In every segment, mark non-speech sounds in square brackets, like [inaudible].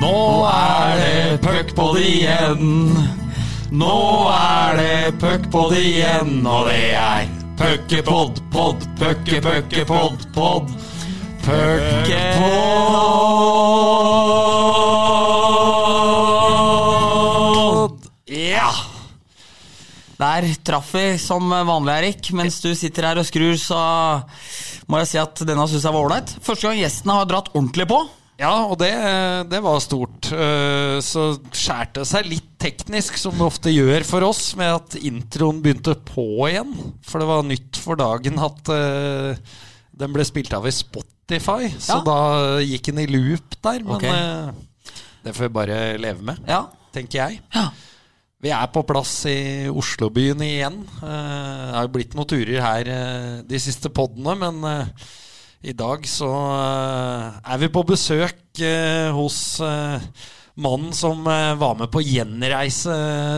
Nå er det puckpod igjen. Nå er det puckpod igjen, og det er puckepod, pod, pucke, pucke, pod, pod. Der traff vi som vanlig, Erik. Mens du sitter her og skrur, så må jeg si at denne syns jeg var ålreit. Første gang gjestene har dratt ordentlig på. Ja, og det, det var stort. Eh, Så skjærte det seg litt teknisk, som det ofte gjør for oss, med at introen begynte på igjen. For det var nytt for dagen at eh, den ble spilt av i Spotify. Så Ja. da gikk den i loop der. Men Ok. eh, det får vi bare leve med, Ja. tenker jeg. Ja. Vi er på plass i Oslobyen igjen. Eh, Det har jo blitt noen turer her eh, de siste poddene, men eh, i dag så er vi på besøk hos mannen som var med på gjenreise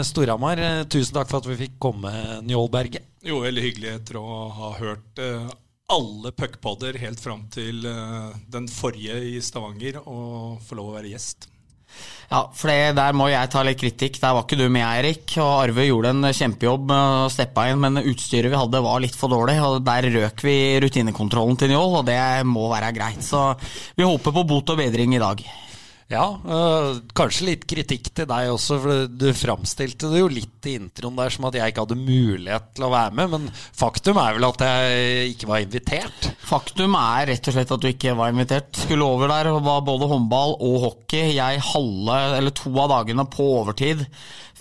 Storhamar. Tusen takk for at vi fikk komme, Njål Berge. Jo, veldig hyggelig etter å ha hørt alle puckpodder helt fram til den forrige i Stavanger, og få lov å være gjest. Ja, for der må jeg ta litt kritikk. Der var ikke du med, Eirik. Og Arve gjorde en kjempejobb med å steppe inn, men utstyret vi hadde var litt for dårlig. Og der røk vi rutinekontrollen til Njål, og det må være greit. Så vi håper på bot og bedring i dag. Ja, øh, kanskje litt kritikk til deg også, for du framstilte det jo litt i introen der som at jeg ikke hadde mulighet til å være med, men faktum er vel at jeg ikke var invitert. Faktum er rett og slett at du ikke var invitert. Skulle over der var både håndball og hockey. Jeg halve, eller to av dagene på overtid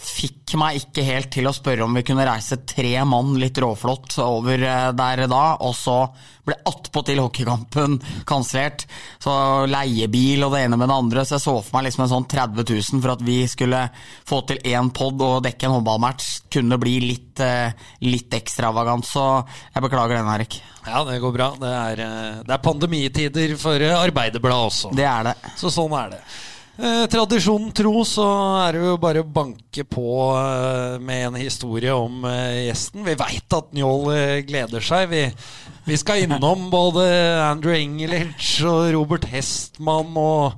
fikk meg ikke helt til å spørre om vi kunne reise tre mann litt råflott over eh, der da, og så ble attpåtil hockeykampen [laughs] kansellert. Så leiebil og det ene med det andre, så jeg så for meg liksom en sånn 30 000 for at vi skulle få til én pod og dekke en håndballmatch. Kunne bli litt, eh, litt ekstravagant, så jeg beklager den, Erik. Ja, det går bra. Det er, øh, det er pandemitider for Arbeiderbladet også. Det er det. Så sånn er det. Eh, tradisjonen tro så er det jo bare å banke på eh, med en historie om eh, gjesten. Vi veit at Njål gleder seg. Vi, vi skal innom både Andrew Engelich og Robert Hestmann og,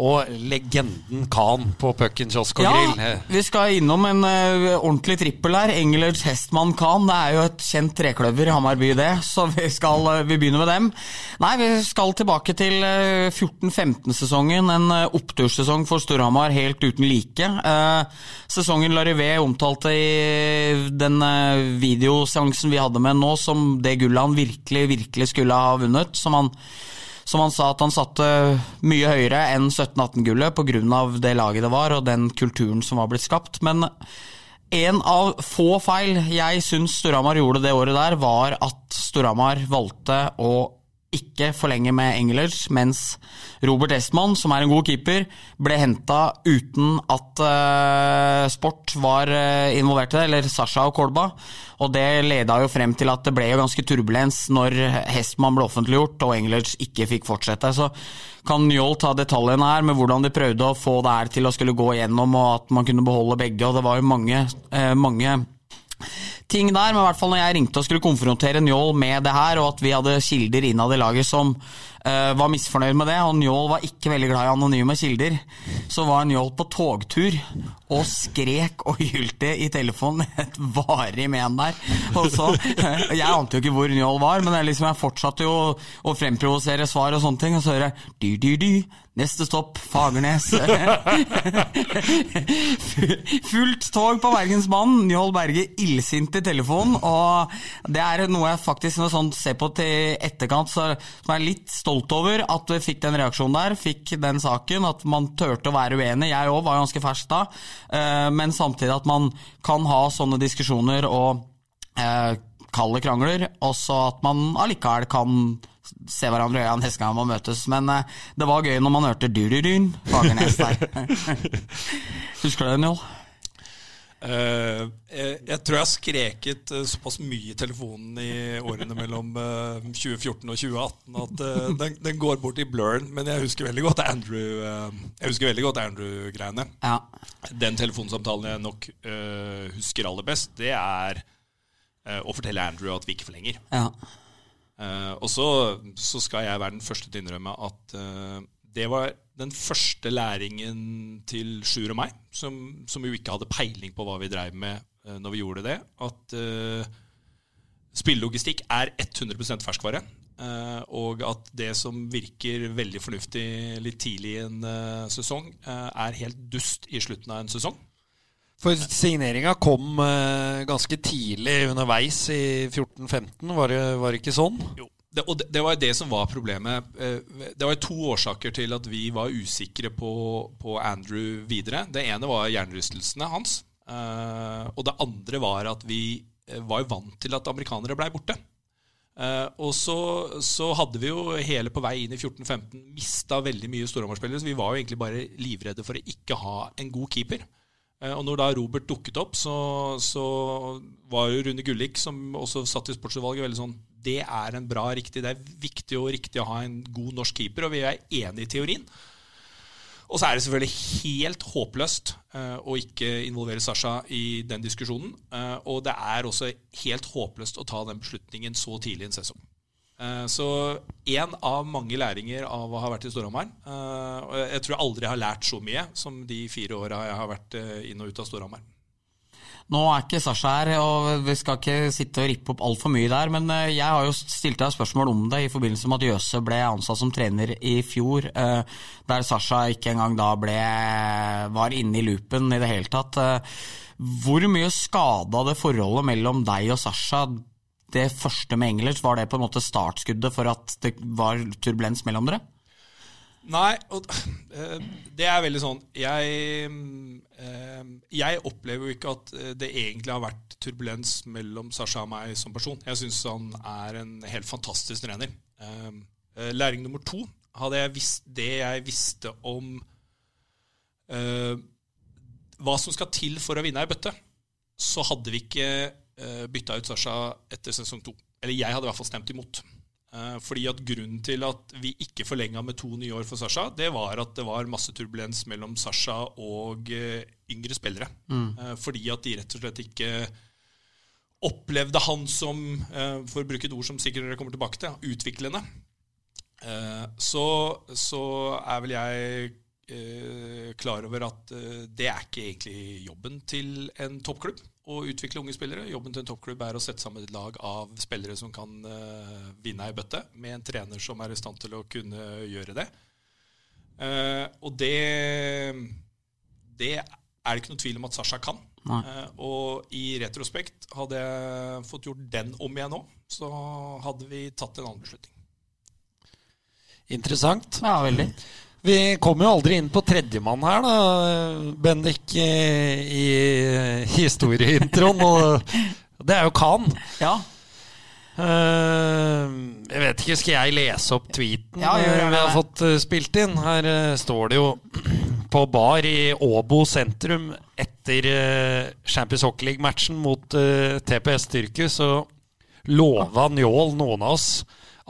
og legenden Khan på Pucken kiosk og. Ja, grill. vi skal innom en uh, ordentlig trippel her. Engelers Hestmann Khan. Det er jo et kjent trekløver i Hamar by, det. Så vi, skal, uh, vi begynner med dem. Nei, vi skal tilbake til uh, 14-15-sesongen. En eh, oppturssesong for Storhamar helt uten like. Eh, Sesongen Larivé omtalte i den eh, videoseansen vi hadde med nå, som det gullet han virkelig, virkelig skulle ha vunnet. Som han som han sa at han satte mye høyere enn 17-18-gullet pga. det laget det var og den kulturen som var blitt skapt. Men en av få feil jeg syns Storhamar gjorde det året der, var at Storhamar valgte å ikke forlenge med Engelers, mens Robert Estmann, som er en god keeper, ble henta uten at uh, Sport var uh, involvert i det, eller Sasha og Kolba. Og det leda jo frem til at det ble jo ganske turbulens når Hestmann ble offentliggjort og Engelers ikke fikk fortsette. Så kan Njål ta detaljene her med hvordan de prøvde å få det her til å skulle gå igjennom, og at man kunne beholde begge. Og det var jo mange, uh, mange ting der, men i hvert fall når jeg ringte og skulle konfrontere Njål med det her, og at vi hadde kilder innad i laget som var misfornøyd med det, og Njål var ikke veldig glad i anonyme kilder, så var Njål på togtur og skrek og hylte i telefonen [laughs] et varig men der. Og så, Jeg ante jo ikke hvor Njål var, men jeg, liksom, jeg fortsatte jo å fremprovosere svar og sånne ting, og så hører jeg dy, dy, dy. Neste stopp Fagernes. [laughs] Fullt tog på Bergensbanen. Njål Berge illsint i telefonen. Og det er noe jeg faktisk når sånn ser på til etterkant, så, som er litt stolt over at vi fikk den reaksjonen der. Fikk den saken. At man turte å være uenig. Jeg òg var ganske fersk da. Eh, Men samtidig at man kan ha sånne diskusjoner og eh, kalde krangler, og så at man allikevel kan se hverandre i øynene neste gang man møtes. Men eh, det var gøy når man hørte du-du-dun Fagernes der. [laughs] Husker du den, Njål? Eh, jeg, jeg tror jeg har skreket uh, såpass mye i telefonen i årene mellom uh, 2014 og 2018 at eh, den, den går bort i blurren. Men jeg husker veldig godt Andrew eh, Jeg husker veldig godt Andrew-greiene. Ja. Den telefonsamtalen jeg nok eh, husker aller best, det er eh, å fortelle Andrew at vi ikke forlenger. ja. Uh, og så, så, skal jeg være den første til å innrømme at uh, det var den første læringen til Sjur og meg, som, som, jo ikke hadde peiling på hva vi dreiv med uh, når vi gjorde det. At spillelogistikk er 100% ferskvare. og at det som virker veldig fornuftig litt tidlig i en sesong, er helt dust i slutten av en sesong. For signeringa kom uh, ganske tidlig underveis i 14-15, var, var, det ikke sånn? Jo. Det, og det, var det som var problemet. Uh, det var to årsaker til at vi var usikre på, på Andrew videre. Det ene var hjernerystelsene hans. Uh, og det andre var at vi var vant til at amerikanere blei borte. og så, så, hadde vi jo hele på vei inn i 14-15 mista veldig mye storhammerspillere, så vi var jo egentlig bare livredde for å ikke ha en god keeper. Eh, og når da Robert dukket opp, så, så var jo Rune Gullik, som også satt i sportsutvalget, veldig sånn Det er en bra, riktig Det er viktig og riktig å ha en god norsk keeper, og vi er enige i teorien. Og så er det selvfølgelig helt håpløst uh, å ikke involvere Sasha i den diskusjonen. Uh, og det er også helt håpløst å ta den beslutningen så tidlig i en sesong. Eh, så én av mange læringer av å ha vært i Storhamar. Jeg tror jeg aldri har lært så mye som de fire åra jeg har vært inn og ut av Storhamar. Nå er ikke Sasha her, og vi skal ikke sitte og rippe opp altfor mye der. Men jeg har jo stilt deg spørsmål om det i forbindelse med at Jøse ble ansatt som trener i fjor. Der Sasha ikke engang da ble, var inne i loopen i det hele tatt. Hvor mye skada det forholdet mellom deg og Sasha det første med Engelert, var det på en måte startskuddet for at det var turbulens mellom dere? Nei, og, uh, det er veldig sånn jeg, uh, jeg opplever jo ikke at det egentlig har vært turbulens mellom Sasha og meg som person. Jeg syns han er en helt fantastisk trener. Læring nummer to hadde jeg visst det jeg visste om hva som skal til for å vinne ei bøtte, så hadde vi ikke Eh, bytta ut Sasha etter sesong to. Eller jeg hadde i hvert fall stemt imot. Eh, fordi at Grunnen til at vi ikke forlenga med to nye år for Sasha, det var at det var masse turbulens mellom Sasha og eh, yngre spillere. Mm. Fordi at de rett og slett ikke opplevde han som, for å bruke et ord som sikkert dere kommer tilbake til, utviklende. Så, så er vel jeg klar over at det er ikke egentlig jobben til en toppklubb å utvikle unge spillere. Jobben til en toppklubb er å sette sammen et lag av spillere som kan uh, vinne ei bøtte, med en trener som er i stand til å kunne gjøre det. Uh, og det, det er det ikke noe tvil om at Sasha kan. Uh, og i retrospekt, hadde jeg fått gjort den om igjen nå, så hadde vi tatt en annen beslutning. Interessant. Ja, veldig. Vi kommer jo aldri inn på tredjemann her, da, Bendik, i historieintroen. Og det er jo Khan. Ja. Uh, jeg vet ikke, skal jeg lese opp tweeten ja, vi har fått uh, spilt inn? Her uh, står det jo [clears throat] på bar i Åbo sentrum etter Champions Hockey League-matchen mot TPS Tyrkia, så lova Njål noen av oss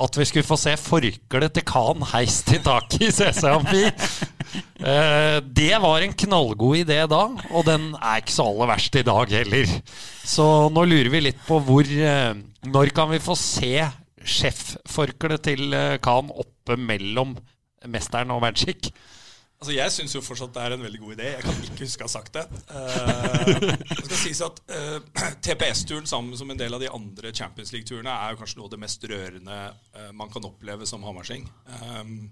at vi skulle få se forkleet til Khan heist i taket i CC Amfi. Eh, det var en knallgod idé da, og den er ikke så aller verst i dag heller. Så nå lurer vi litt på hvor eh, Når kan vi få se sjefforkleet til eh, Khan oppe mellom mesteren og Magic? Altså, Jeg syns jo fortsatt det er en veldig god idé. Jeg kan ikke huske å ha sagt det. Uh, det skal sies at uh, eh, [clears throat] TPS-turen sammen som en del av de andre Champions League-turene er jo kanskje noe av det mest rørende uh, man kan oppleve som hamarsing. Um,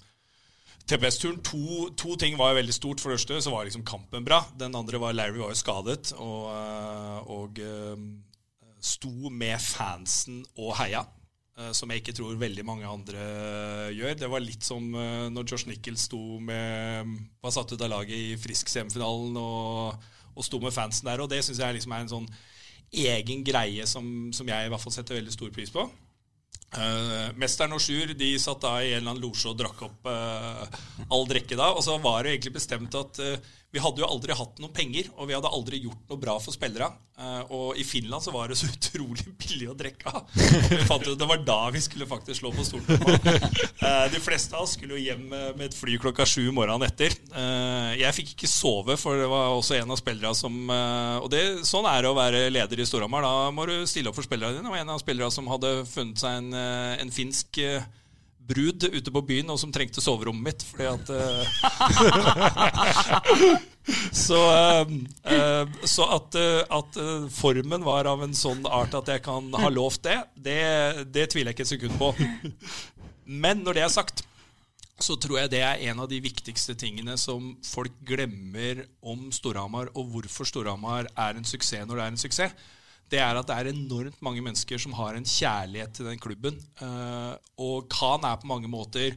TPS-turen, to, to, ting var jo veldig stort. For det første så var liksom kampen bra. Den andre var Larry var jo skadet og, og sto med fansen og heia. Eh, som jeg ikke tror veldig mange andre gjør. Det var litt som eh, når Josh Nichols sto med var satt ut av laget i Frisk-semifinalen og, og sto med fansen der. Og det syns jeg liksom er en sånn egen greie som, som, jeg i hvert fall setter veldig stor pris på. Uh, Mesteren og Sjur de satt da i en eller annen losje og drakk opp uh, all drikke da. Og så var det egentlig bestemt at uh, vi hadde jo aldri hatt noen penger, og vi hadde aldri gjort noe bra for spillere. Eh, og i Finland så var det så [laughs] utrolig billig å drikke av. Vi fant ut Det var da vi skulle faktisk slå på stolen. Eh, de fleste av oss skulle jo hjem med et fly klokka sju morgenen etter. Eh, jeg fikk ikke sove, for det var også en av spillerne som Og det, sånn er det å være leder i Storhamar. Da må du stille opp for spillerne dine. Og en av spillerne som hadde funnet seg en, en finsk brud ute på byen og som trengte soverommet mitt fordi at uh, [laughs] Så, uh, så at, at, formen var av en sånn art at jeg kan ha lovt det, det, det tviler jeg ikke et sekund på. Men når det er sagt, så tror jeg det er en av de viktigste tingene som folk glemmer om Storhamar, og hvorfor Storhamar er en suksess når det er en suksess det er at det er enormt mange mennesker som har en kjærlighet til den klubben. Uh, og Khan er på mange måter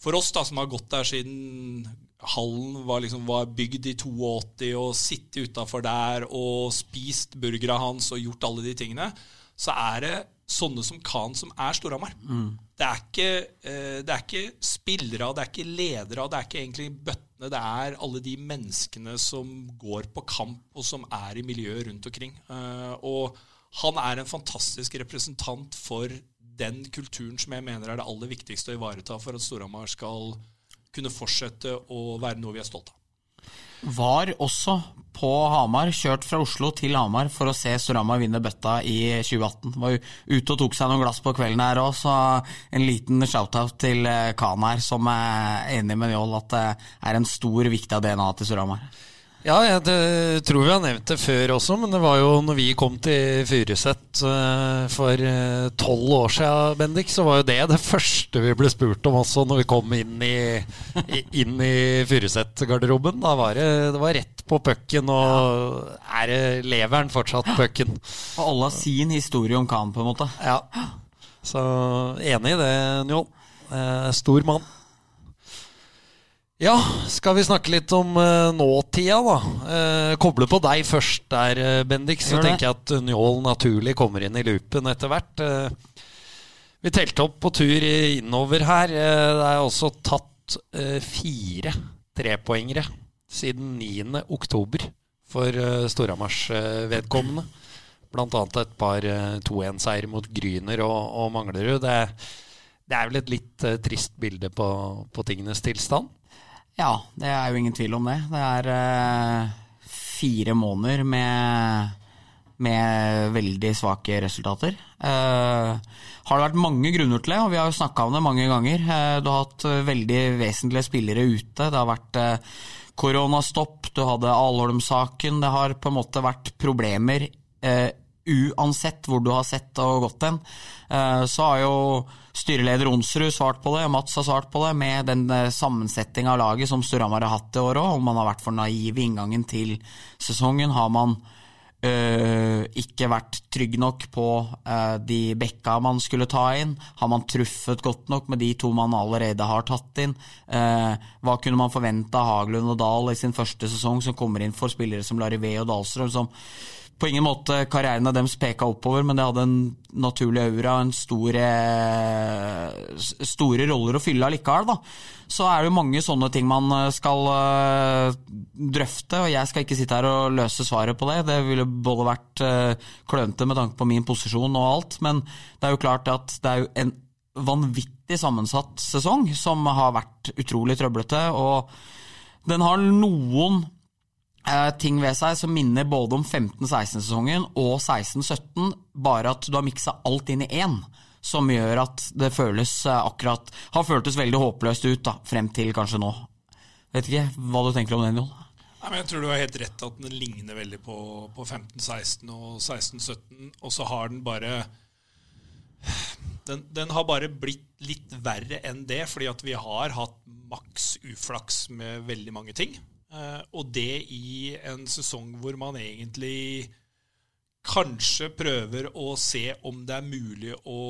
For oss da, som har gått der siden hallen var, liksom, var bygd i 82, og sittet utafor der og spist burgera hans og gjort alle de tingene, så er det sånne som Khan som er Storhamar. Mm. Det, uh, det, er ikke spillere, det er ikke ledere, det er ikke egentlig bøtter det er alle de menneskene som går på kamp, og som er i miljøet rundt omkring. Eh, og han er en fantastisk representant for den kulturen som jeg mener er det aller viktigste å ivareta for at Storhamar skal kunne fortsette å være noe vi er stolt av var også på Hamar, kjørt fra Oslo til Hamar for å se Storhamar vinne bøtta i 2018. Var ute og tok seg noen glass på kvelden her òg, så en liten shout-out til eh, Khan her, som er enig med Njål at det er en stor, viktig DNA til Storhamar. Ja, jeg tror vi har nevnt det før også, men det var jo når vi kom til Furuset uh, for eh, tolv år siden, Bendik, så var jo det det første vi ble spurt om også når vi kom inn i, i, inn i Furuset-garderoben. Da var det, det var rett på pucken, og er det leveren fortsatt pucken? Og alle har sin historie om Khan, på en måte. Ja. Så enig i det, Njål. Uh, stor mann. Ja, skal vi snakke litt om uh, nåtida, da? Uh, koble på deg først der, uh, Bendik. Så tenker jeg at Njål naturlig kommer inn i loopen etter hvert. Vi telte opp på tur innover her. det er også tatt fire trepoengere siden 9. oktober for uh, Storhamars vedkommende. Blant annet et par 2-1-seier mot Gryner og, og Manglerud. Det, det, er vel et litt trist bilde på, på tingenes tilstand? Ja, det er jo ingen tvil om det. Det er uh, fire måneder med, med, veldig svake resultater. Uh, har det vært mange grunner til det, og vi har jo snakka om det mange ganger. Uh, du har hatt veldig vesentlige spillere ute. Det har vært koronastopp, du hadde Alholm-saken. Det har på en måte vært problemer uansett hvor du har sett og gått hen. Så har jo styreleder Onsrud svart på det, og Mats har svart på det, med den sammensetninga av laget som Storhamar har hatt i år òg. Om man har vært for naiv i inngangen til sesongen. Har man øh, ikke vært trygg nok på øh, de bekka man skulle ta inn? Har man truffet godt nok med de to man allerede har tatt inn? Uh, hva kunne man forvente av Haglund og Dahl i sin første sesong, som kommer inn for spillere som Larivé og Dahlstrøm, som på ingen måte karrieren av deres peka oppover, men det hadde en naturlig aura en store, store roller å fylle allikevel. Da. Så er det jo mange sånne ting man eh, skal uh, drøfte, og jeg skal ikke sitte her og løse svaret på det. Det ville både vært uh, klønete med tanke på min posisjon og alt, men det er jo klart at det er jo en vanvittig sammensatt sesong som har vært utrolig trøblete. og den har noen Eh, ting ved seg som minner både om 15-16-sesongen og 16-17, bare at du har miksa alt inn i én. Som gjør at det føles eh, akkurat Har føltes veldig håpløst ut da, frem til kanskje nå. Vet ikke hva du tenker om den, Jon? Jeg tror du har helt rett at den ligner veldig på, på 15-16 og 16-17. Og så har den bare den, den, har bare blitt litt verre enn det, fordi at vi har hatt maks uflaks med veldig mange ting. Eh, og det i en sesong hvor man egentlig kanskje prøver å se om det er mulig å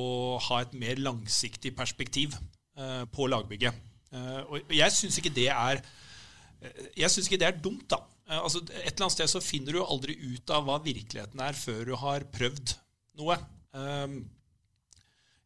ha et mer langsiktig perspektiv eh, på lagbygget. Eh, og jeg syns ikke det er jeg syns ikke det er dumt, da. Altså, et eller annet sted så finner du aldri ut av hva virkeligheten er før du har prøvd noe.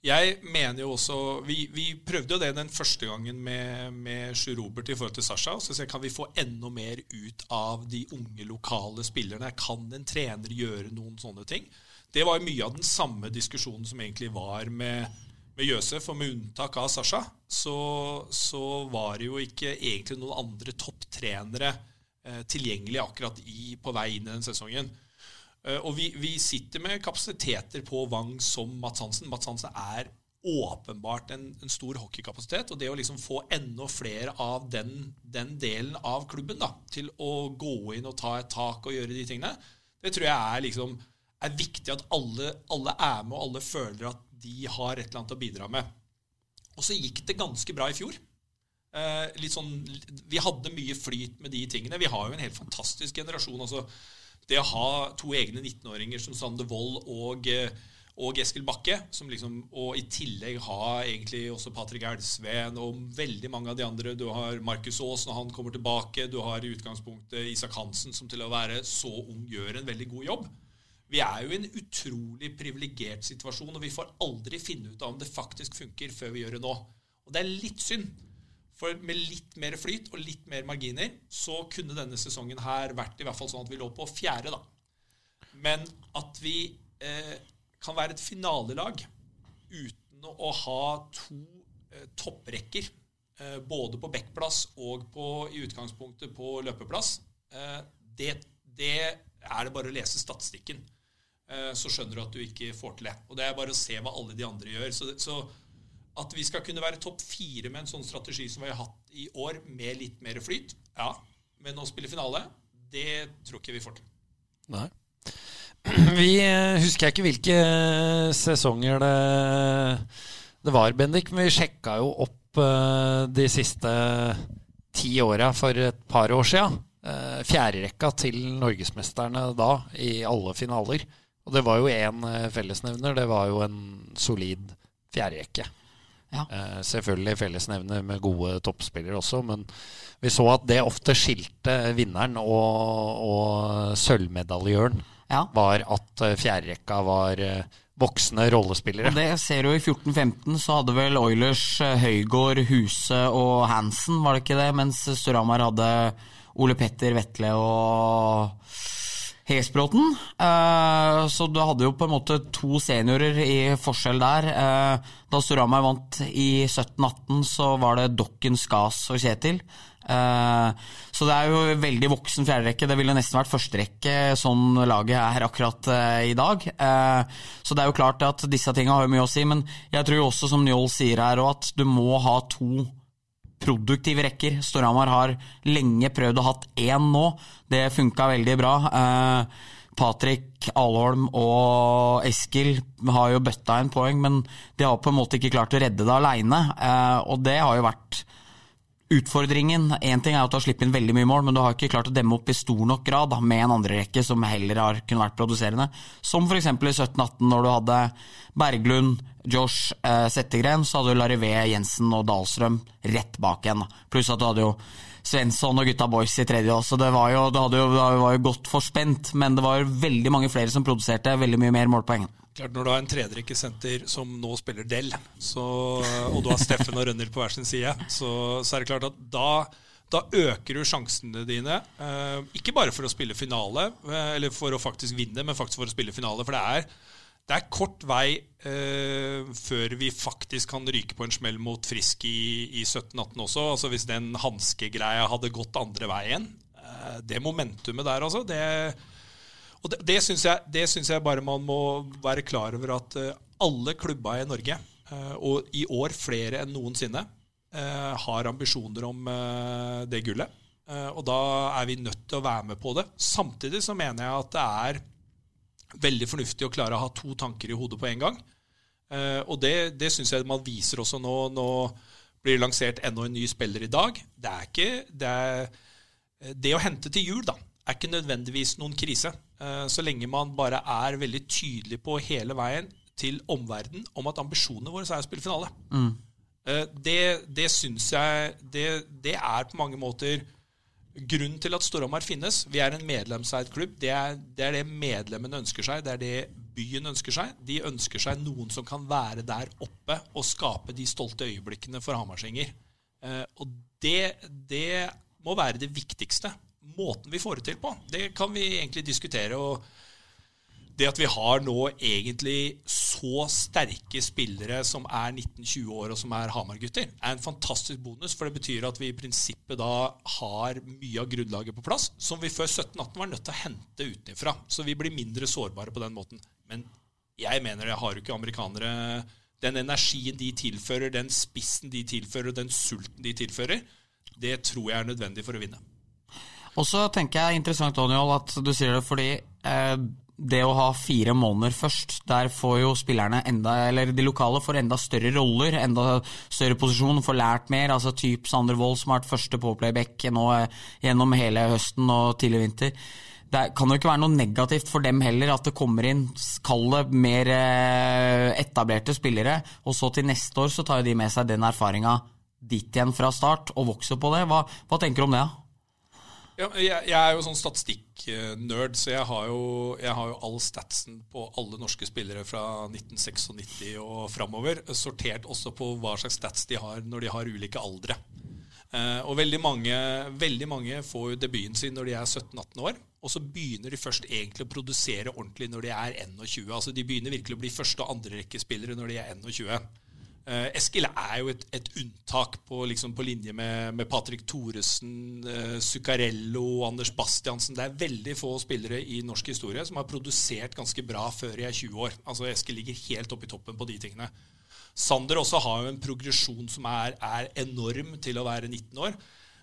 Jeg mener jo også Vi, vi prøvde jo det den første gangen med, med Sjur Robert i forhold til Sasha. Så jeg, kan vi få enda mer ut av de unge, lokale spillerne? Kan en trener gjøre noen sånne ting? Det var mye av den samme diskusjonen som egentlig var med, med Jøsef. Og med unntak av Sasha, så, så var det jo ikke egentlig noen andre topptrenere eh, tilgjengelig akkurat i, på vei inn i den sesongen. Eh, og vi, vi, sitter med kapasiteter på Vang som Mats Hansen. Mats Hansen er åpenbart en, en, stor hockeykapasitet. Og det å liksom få enda flere av den, den, delen av klubben da, til å gå inn og ta et tak og gjøre de tingene, det tror jeg er, liksom, er viktig at alle, alle, er med, og alle føler at de har et eller annet å bidra med. Og så gikk det ganske bra i fjor. Eh, sånn, vi hadde mye flyt med de tingene. Vi har jo en helt fantastisk generasjon. altså det å ha to egne 19-åringer som Sander Wold og, eh, og Eskil Bakke, liksom, og i tillegg ha egentlig også Patrick Elvsveen og veldig mange av de andre Du har Markus Aas når han kommer tilbake. Du har i utgangspunktet Isak Hansen, som til å være så ung gjør en veldig god jobb. Vi er jo i en utrolig privilegert situasjon, og vi får aldri finne ut av om det faktisk funker før vi gjør det nå. Og det er litt synd. For med litt mer flyt og litt mer marginer så kunne denne sesongen her vært i hvert fall sånn at vi lå på fjerde, da. Men at vi eh, kan være et finalelag uten å ha to eh, topprekker, eh, både på backplass og på, i utgangspunktet på løpeplass, eh, det, det, er det bare å lese statistikken. Eh, så skjønner du at du ikke får til det. Og det er bare å se hva alle de andre gjør. så, så at vi skal kunne være topp fire med en sånn strategi som vi har hatt i år, med litt mer flyt, ja. Men å spille finale, det tror ikke vi får til. Nei. [clears throat] Vi eh, husker ikke hvilke eh, sesonger det, det var, Bendik, men vi sjekka jo opp uh, de siste ti åra for et par år sia. Fjerderekka til norgesmesterne da, i alle finaler. Og det var jo én fellesnevner. Det var jo en solid fjerderekke. Ja. Eh, selvfølgelig fellesnevner med gode toppspillere også, men vi så at det ofte skilte vinneren og, og sølvmedaljøren. Ja. Var at eh, fjerderekka var eh, voksne rollespillere. Og det ser du i 14-15 så hadde vel Oilers eh, Høygård, Huse og Hansen, var det ikke det? Mens Storhamar hadde Ole Petter, Vetle og Hesbråten. Uh, så du hadde jo på en måte to seniorer i forskjell der. Uh, da Storhamar vant i 17-18, så var det Dokken, Skas og Kjetil. Uh, så det er jo veldig voksen fjerderekke. Det ville nesten vært førsterekke sånn laget er akkurat i dag. så det er jo klart at disse tinga har mye å si, men jeg tror også, som Njål sier her, at du må ha to produktive rekker. Storhamar har lenge prøvd å hatt én nå. Det funka veldig bra. Eh, Patrick Alholm og Eskil har jo bøtta en poeng, men de har på en måte ikke klart å redde det aleine. Eh, og det har jo vært utfordringen. Én ting er at du har sluppet inn veldig mye mål, men du har ikke klart å demme opp i stor nok grad med en andre rekke som heller har kunnet vært produserende. Som f.eks. i 17-18, når du hadde Berglund, Josh eh, Settegren, så hadde du Larivé, Jensen og Dahlstrøm rett bak igjen. Pluss at du hadde jo Svensson og gutta boys i tredje også. Det var jo, det, jo, det var jo godt forspent, men det var veldig mange flere som produserte veldig mye mer målpoeng. Klart Når du har en tredjerekkesenter som nå spiller Del, så, og du har Steffen og Rønner på hver sin side, så, så, er det klart at da, da øker du sjansene dine. Eh, ikke bare for å spille finale, eh, eller for å faktisk vinne, men faktisk for å spille finale. For det er, det er kort vei eh, før vi faktisk kan ryke på en smell mot Frisk i, i 17-18 også. Altså Hvis den hanskegreia hadde gått andre veien. Eh, det momentumet der, altså. det og Det, det syns jeg, jeg, bare man må være klar over at uh, alle klubba i Norge, eh, og i år flere enn noensinne, uh, har ambisjoner om det gullet. og da er vi nødt til å være med på det. Samtidig så mener jeg at det er veldig fornuftig å klare å ha to tanker i hodet på en gang. og det, det syns jeg man viser også nå. Nå blir det lansert enda en ny spiller i dag. Det er ikke det, er, det å hente til jul, da er ikke nødvendigvis noen krise. Eh, så lenge man bare er veldig tydelig på hele veien til omverdenen om at ambisjonene våre er å spille finale. Mm. Eh, det, det syns jeg det, det, er på mange måter grunnen til at Storhamar finnes. Vi er en medlemseid klubb. Det er, det det medlemmene ønsker seg. Det er det byen ønsker seg. De ønsker seg noen som kan være der oppe og skape de stolte øyeblikkene for hamarsenger. Eh, og det, det må være det viktigste. Måten vi får det til på, det kan vi egentlig diskutere. og det at vi har nå egentlig så sterke spillere som er 19-20 år og som er Hamar-gutter, er en fantastisk bonus. For det betyr at vi i prinsippet da har mye av grunnlaget på plass som vi før 17-18 var nødt til å hente utenfra. Så vi blir mindre sårbare på den måten. Men jeg mener det har jo ikke amerikanere den energien de tilfører, den spissen de tilfører, den sulten de tilfører, det tror jeg er nødvendig for å vinne. Og så tenker jeg interessant, Daniel, at du sier det fordi eh, det å ha fire måneder først, der får jo spillerne enda, eller de lokale får enda større roller, enda større posisjon, får lært mer. altså Typ Sander Wold, som har vært første på playback nå eh, gjennom hele høsten og tidlig vinter. Det kan jo ikke være noe negativt for dem heller at det kommer inn kalde, mer eh, etablerte spillere, og så til neste år så tar jo de med seg den erfaringa dit igjen fra start og vokser på det. Hva, hva tenker du om det? Ja? Ja, jeg, jeg, er jo sånn statistikknerd, så jeg har, jo, jeg har, jo, all statsen på alle norske spillere fra 1996 og framover, sortert også på hva slags stats de har når de har ulike aldre. Eh, og veldig mange, veldig mange, får jo debuten sin når de er 17-18 år. Og så begynner de først egentlig å produsere ordentlig når de er 21. Altså De begynner virkelig å bli første- og andrerekkespillere når de er 21. Uh, Eskil er jo et, et unntak på, liksom, på, linje med, med Patrick Thoresen, uh, Zuccarello, Anders Bastiansen. Det er veldig få spillere i norsk historie som har produsert ganske bra før jeg er 20 år. Altså Eskil ligger helt oppe i toppen på de tingene. Sander også har jo en progresjon som er, er enorm til å være 19 år.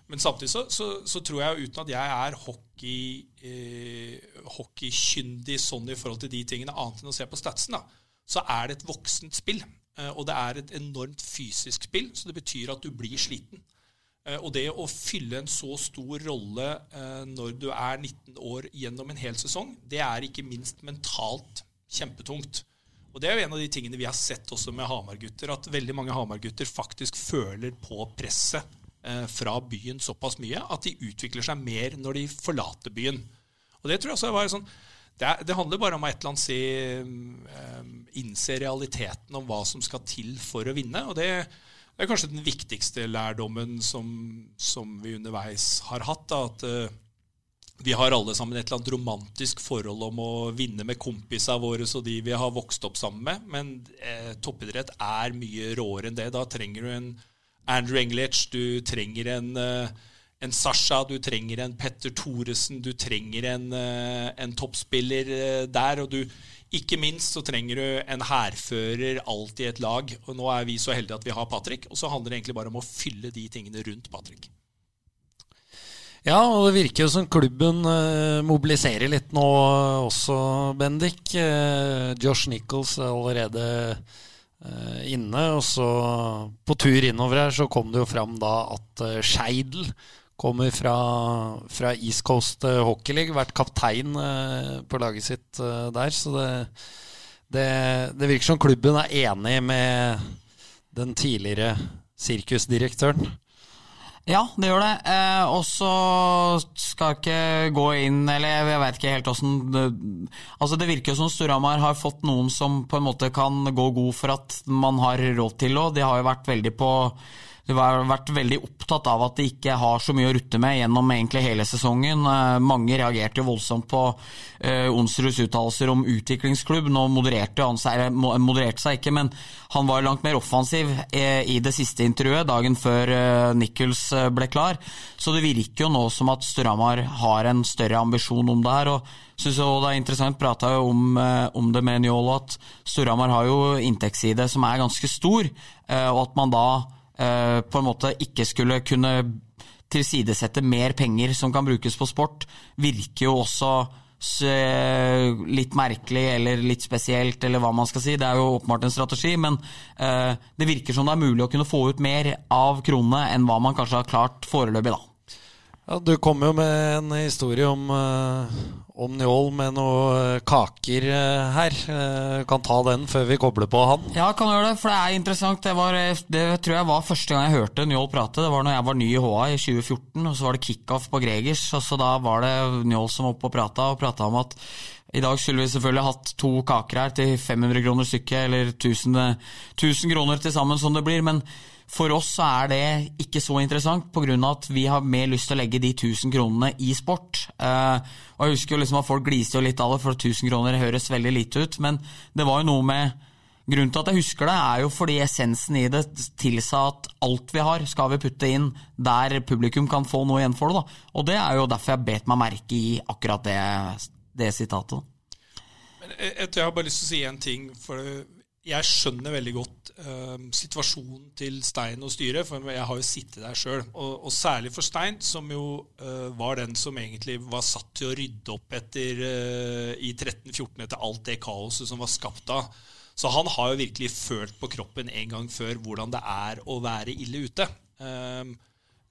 Men samtidig så, så, så, tror jeg, uten at jeg er hockey, eh, hockeykyndig sånn i forhold til de tingene, annet enn å se på statsen, da, så er det et voksent spill. Eh, og det er et enormt fysisk spill, så det betyr at du blir sliten. Eh, og det å fylle en så stor rolle eh, når du er 19 år gjennom en hel sesong, det er ikke minst mentalt kjempetungt. Og Det er jo en av de tingene vi har sett også med Hamar-gutter, at veldig mange Hamar-gutter faktisk føler på presset fra byen såpass mye at de utvikler seg mer når de forlater byen. Og Det tror jeg også var sånn det, det, handler bare om å et eller annet si, um, innse realiteten om hva som skal til for å vinne. og det, det er kanskje den viktigste lærdommen som, som vi underveis har hatt. Da, at uh, vi har alle sammen et eller annet romantisk forhold om å vinne med kompisene våre og de vi har vokst opp sammen med. Men eh, toppidrett er mye råere enn det. Da trenger du en Andrew English, du trenger en uh, en Sasha, du trenger en Petter Thoresen, du trenger en, eh, en toppspiller eh, der. Og du, ikke minst så trenger du en hærfører alltid i et lag. Og nå er vi så heldige at vi har Patrick, og så handler det egentlig bare om å fylle de tingene rundt Patrick. Ja, og det virker jo som klubben uh, mobiliserer litt nå også, Bendik. Josh Nichols er allerede inne. Og så på tur innover her så kom det jo fram da at Skeidel Kommer fra, fra East Coast eh, Hockey League, vært kaptein eh, på laget sitt eh, der. Så det, det, det virker som klubben er enig med den tidligere sirkusdirektøren. Ja, det gjør det. Eh, og så skal jeg ikke gå inn Eller jeg vet ikke helt åssen det Altså, det virker jo som Storhamar har fått noen som på en måte kan gå god for at man har råd til det. De har jo vært veldig på har vært veldig opptatt av at de ikke har så mye å rutte med gjennom egentlig hele sesongen. Eh, mange reagerte jo voldsomt på uh, Onsruds uttalelser om utviklingsklubb. Nå modererte han seg, modererte seg ikke, men han var langt mer offensiv uh, i det siste intervjuet, dagen før Nichols ble klar. Så det virker jo nå som at Storhamar har en større ambisjon om det her. og synes jeg det er interessant, prata jo om, om, det med Njål, at Storhamar har jo inntektsside som er ganske stor, og at man da Eh, på en måte ikke skulle kunne tilsidesette mer penger som kan brukes på sport, virker jo også litt merkelig eller litt spesielt, eller hva man skal si. Det er jo åpenbart en strategi, men uh, det virker som det er mulig å kunne få ut mer av kronene enn hva man kanskje har klart foreløpig, da. Ja, Du kom jo med en historie om, uh, om Njål med noen eh, kaker eh, her. Eh, kan ta den før vi kobler på han. Ja, kan gjøre det, for det er interessant. Det, var, det tror jeg var første gang jeg hørte Njål prate. Det var når jeg var ny i HA i 2014, og så var det kickoff på Gregers. og så Da var det Njål som var oppe og prata, og prata om at I dag skulle vi selvfølgelig hatt to kaker her til 500 kroner stykket, eller 1000, 1000 kroner til sammen som det blir. Men for oss så er det ikke så interessant, pga. at vi har mer lyst til å legge de 1000 kronene i sport. Eh, og jeg husker jo liksom at folk gliser jo litt av det, for 1000 kroner høres veldig lite ut. Men det var jo noe med Grunnen til at jeg husker det, er jo fordi essensen i det tilsa at alt vi har, skal vi putte inn der publikum kan få noe igjen for det. Da. Og det er jo derfor jeg bet meg merke i akkurat det, det sitatet. Men jeg, jeg har bare lyst til å si en ting. For jeg skjønner veldig godt uh, situasjonen til Stein og styret, for jeg har jo sittet der sjøl. Og, og, særlig for Stein, som jo uh, var den som egentlig var satt til å rydde opp etter uh, i 13-14 etter alt det kaoset som var skapt da. Så han har jo virkelig følt på kroppen en gang før hvordan det er å være ille ute.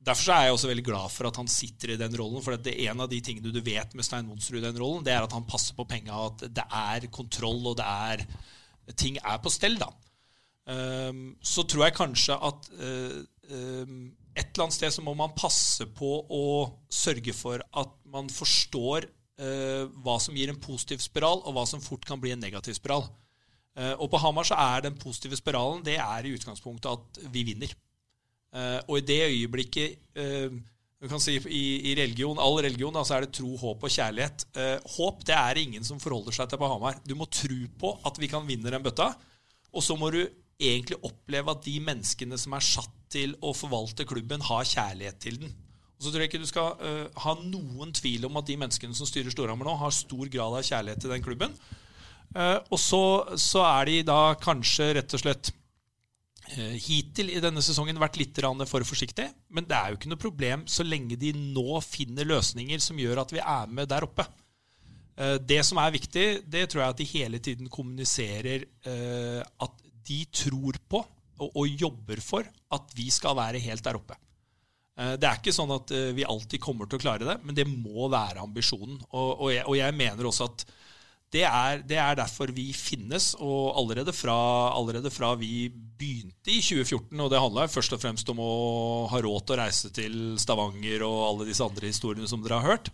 Derfor er jeg også veldig glad for at han sitter i den rollen. For det er en av de tingene du vet med Stein Monsrud i den rollen, det er at han passer på penga, at det er kontroll, og det er ting er på stell. da. Um, så tror jeg kanskje at uh, um, et eller annet sted så må man passe på å sørge for at man forstår uh, hva som gir en positiv spiral, og hva som fort kan bli en negativ spiral. Uh, og på Hamar så er den positive spiralen det er i utgangspunktet at vi vinner. Og i det øyeblikket eh, du kan si i, i religion, All religion så er det tro, håp og kjærlighet. håp det er ingen som forholder seg til på Hamar. Du må tro på at vi kan vinne den bøtta. Og så må du egentlig oppleve at de menneskene som er satt til å forvalte klubben, har kjærlighet til den. Og så tror jeg ikke du skal uh, ha noen tvil om at de menneskene som styrer Storhamar nå, har stor grad av kjærlighet til den klubben. Uh, og så, så, er de da kanskje rett og slett hittil i denne sesongen vært litt for forsiktig. Men det er jo ikke noe problem så lenge de nå finner løsninger som gjør at vi er med der oppe. Uh, det som er viktig, det tror jeg at de hele tiden kommuniserer at de tror på og, jobber for at vi skal være helt der oppe. Det er ikke sånn at vi alltid kommer til å klare det, men det må være ambisjonen. Og jeg mener også at det er, det er, derfor vi finnes. Og allerede fra, allerede fra, vi begynte i 2014, og det handla først og fremst om å ha råd til å reise til Stavanger og alle disse andre historiene som dere har hørt.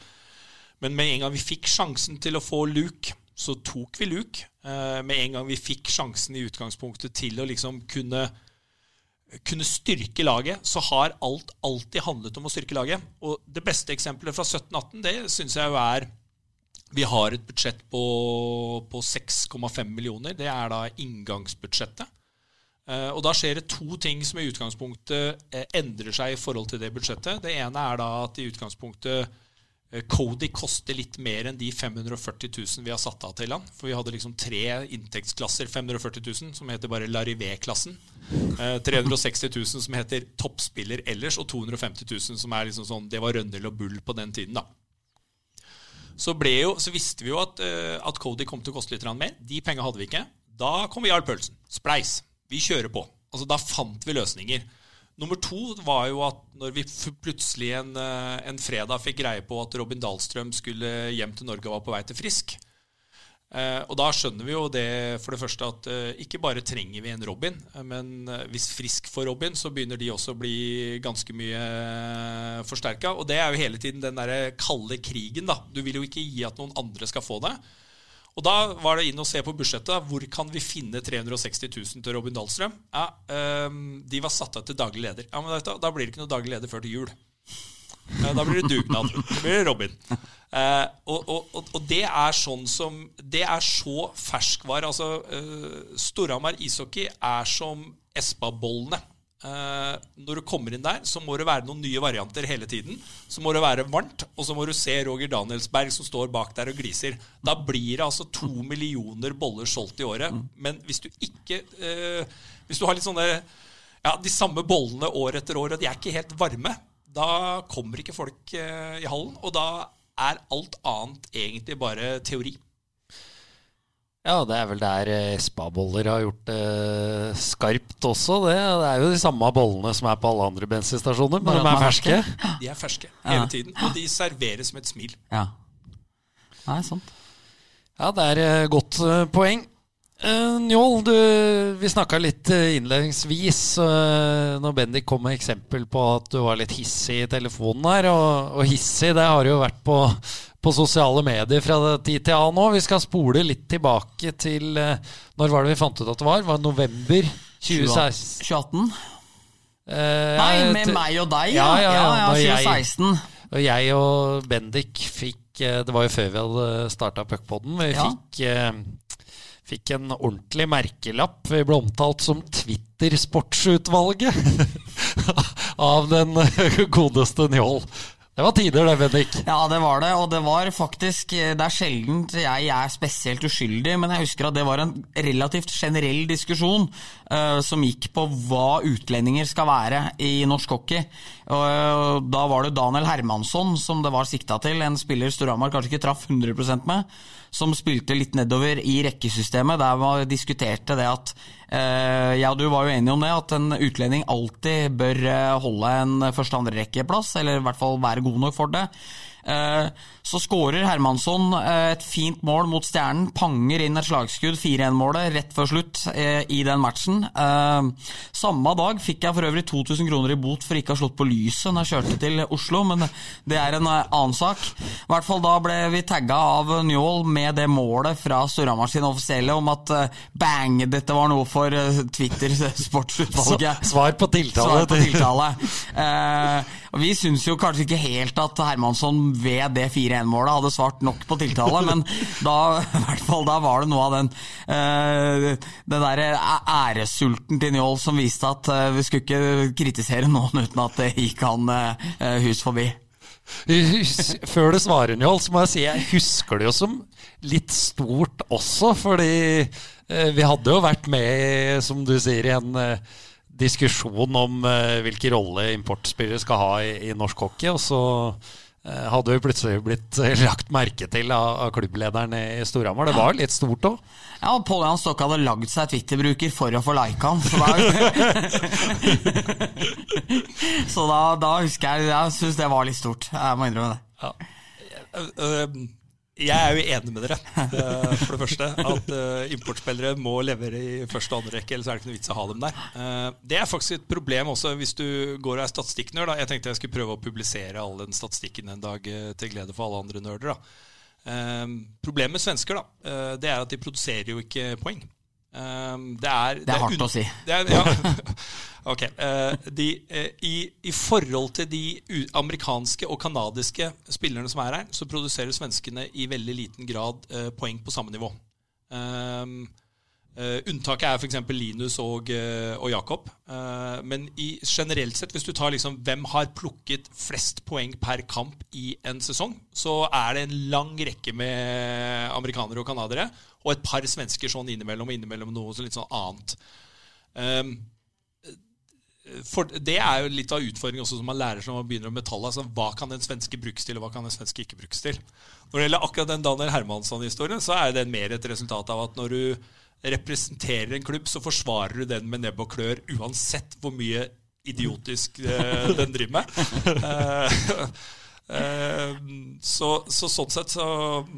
Men med en gang vi fikk sjansen til å få Luke, så tok vi Luke. Eh, med en gang vi fikk sjansen i utgangspunktet til å liksom kunne, kunne styrke laget, så har alt alltid handlet om å styrke laget. Og det beste eksempelet fra 17-18, det syns jeg jo er vi har et budsjett på, på 6,5 millioner. Det er da inngangsbudsjettet. Uh, og Da skjer det to ting som i utgangspunktet uh, endrer seg i forhold til det budsjettet. Det ene er da at i utgangspunktet uh, Cody koster litt mer enn de 540 000 vi har satt av til han. For vi hadde liksom tre inntektsklasser, 540 000, som heter bare Larivé-klassen. 360 000 som heter toppspiller ellers, og 250 000 som er liksom sånn Det var Rønnel og Bull på den tiden, da så, jo, så visste vi jo at, uh, at, Cody kom til å koste litt mer. De penga hadde vi ikke. Da kom Jarl Pølsen. Spleis. Vi kjører på. Altså, da fant vi løsninger. Nummer to var jo at når vi plutselig en, eh, en fredag fikk greie på at Robin Dahlstrøm skulle hjem til Norge og var på vei til Frisk, Eh, og da skjønner vi jo det for det første at eh, ikke bare trenger vi en Robin, eh, men hvis Frisk får Robin, så begynner de også å bli ganske mye eh, forsterka. Og det er jo hele tiden den derre kalde krigen, da. Du vil jo ikke gi at noen andre skal få det. Og da var det inn og se på budsjettet. Hvor kan vi finne 360 000 til Robin Dahlstrøm? Ja, eh, De var satt av til daglig leder. Ja, men Da blir det ikke noe daglig leder før til jul. Da blir det dugnad. Da blir det Robin. Eh, og, og, og, det er sånn som Det er så ferskvare. Altså, eh, Storhamar ishockey er som Espa-bollene. Eh, når du kommer inn der, så må det være noen nye varianter hele tiden. Så må det være varmt, og så må du se Roger Danielsberg som står bak der og gliser. Da blir det altså to millioner boller solgt i året. Men hvis du ikke eh, Hvis du har litt sånne ja, de samme bollene år etter år, og de er ikke helt varme, da kommer ikke folk eh, i hallen. Og da er alt annet egentlig bare teori. Ja, det er vel der eh, spaboller har gjort det eh, skarpt også. Det. det er jo de samme bollene som er på alle andre bensinstasjoner, men de er ferske. De er ferske hele tiden, og de serveres med et smil. Ja, Nei, sant. Ja, det er godt poeng. Uh, Njål, vi snakka litt uh, innledningsvis uh, når Bendik kom med eksempel på at du var litt hissig i telefonen her. Og, og hissig, det har jo vært på, på sosiale medier fra tid til annen òg. Vi skal spole litt tilbake til uh, Når var det vi fant ut at det var? Var det november 2016? 2018? Eh, Nei, med meg og deg, Ja, ja. ja, ja, ja, når jeg- 2016. Og jeg og Bendik fikk eh, Det var jo før vi hadde starta Puckpodden. Vi fikk, eh, fikk en ordentlig merkelapp. Vi ble omtalt som Twitter-sportsutvalget [laughs] av den [laughs] godeste Njål. Det var tider, det, Bendik. Ja, det var det, og det var faktisk Det er sjelden jeg er spesielt uskyldig, men jeg husker at det var en relativt generell diskusjon uh, som gikk på hva utlendinger skal være i norsk hockey. Eh, Da var det Daniel Hermansson som det var sikta til, en spiller Storhamar kanskje ikke traff 100% med, som spilte litt nedover i rekkesystemet, der man diskuterte det at eh, Jeg og du var jo enige om det, at en utlending alltid bør eh, holde en første-andre-rekkeplass, eller i hvert fall være god nok for det. Så skårer Hermansson eh, et fint mål mot Stjernen, panger inn et slagskudd, 4-1-målet, rett før slutt eh, i den matchen. Eh, Samme dag fikk jeg for øvrig 2000 kroner i bot for ikke å ha slått på lyset når jeg kjørte til Oslo, men det er en annen sak. I hvert fall da ble vi tagga av Njål med det målet fra Storhamar sin offisielle om at bang, dette var noe for eh, Twitter sportsutvalget. [laughs] Svar på tiltale. Svar på tiltale. Vi syns jo kanskje ikke helt at Hermansson ved det 4-1-målet hadde svart nok på tiltale, [laughs] men da, [laughs] i hvert fall, da var det noe av den uh, den der æressulten til Njål som viste at uh, vi skulle ikke kritisere noen uten at det gikk han uh, hus forbi. Før du svarer, Njål, så må jeg si jeg husker det jo som litt stort også, fordi eh, vi hadde jo vært med, som du sier, i en eh, diskusjon om eh, hvilken rolle importspillere skal ha i, norsk hockey, og så eh, hadde jo plutselig blitt eh, [laughs] lagt merke til av, klubblederen i Storhamar. Det var litt stort òg. Ja, og Pål Jan Stokke hadde lagd seg Twitter-bruker for å få like han. Så da, [laughs] så da, da husker jeg Jeg syns det var litt stort. Jeg må innrømme det. Eh, Jeg er jo enig med dere, eh, for det første. At eh, importspillere må levere i første og andre rekke, ellers er det ikke noe vits å ha dem der. Eh, Det er faktisk et problem også hvis du går og er statistikknerd. Jeg tenkte jeg skulle prøve å publisere all den statistikken en dag til glede for alle andre nerder. Problemet med svensker da, det er at de produserer jo ikke poeng. Eh, Det er, Det er hardt å si. [laughs] Det er, ja. [laughs] Ok. Uh, de, uh, i, I forhold til de amerikanske og canadiske spillerne som er her, så produserer svenskene i veldig liten grad uh, poeng på samme nivå. Um, eh, unntaket er f.eks. Linus og, uh, og Jakob. Uh, men i, generelt sett, hvis du tar liksom hvem har plukket flest poeng per kamp i en sesong, så er det en lang rekke med amerikanere og canadiere, og et par svensker sånn innimellom, og innimellom noe så litt sånn annet. Um, for det er jo litt av utfordringen også som man lærer når man begynner å betale Altså, hva kan en svenske brukes til, og hva kan en svenske ikke brukes til? Når det gjelder akkurat den Daniel Hermansson-historien, så er den mer et resultat av at når du representerer en klubb, så forsvarer du den med nebb og klør uansett hvor mye idiotisk eh, [laughs] den driver med. Eh, eh, så, så sånn sett så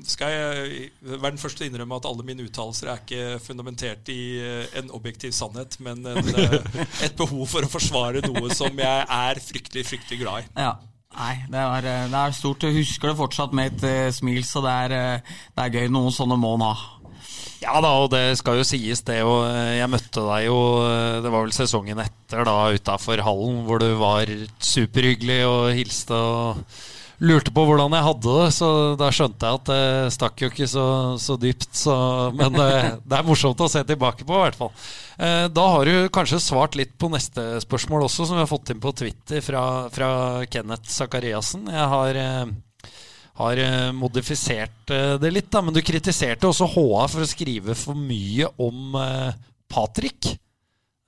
skal jeg være den første til å innrømme at alle mine uttalelser er ikke fundamentert i eh, en objektiv sannhet, men en, eh, et behov for å forsvare noe som jeg er fryktelig, fryktelig glad i. Ja. Nei, det er, det er stort. Jeg husker det fortsatt med et uh, smil, så det er, uh, det er gøy. Noen sånne må en ha. Ja da, og det skal jo sies det. Og jeg møtte deg jo Det var vel sesongen etter, da, utafor hallen, hvor du var superhyggelig og hilste og lurte på hvordan jeg hadde det. Så da skjønte jeg at det stakk jo ikke så, så dypt. Så, men det, [laughs] det er morsomt å se tilbake på, i hvert fall. Eh, Da har du kanskje svart litt på neste spørsmål også, som vi har fått inn på Twitter fra, fra Kenneth Sakariassen. Jeg har eh, har eh, modifisert eh, det litt, da, men du kritiserte også HA for å skrive for mye om eh, Patrick.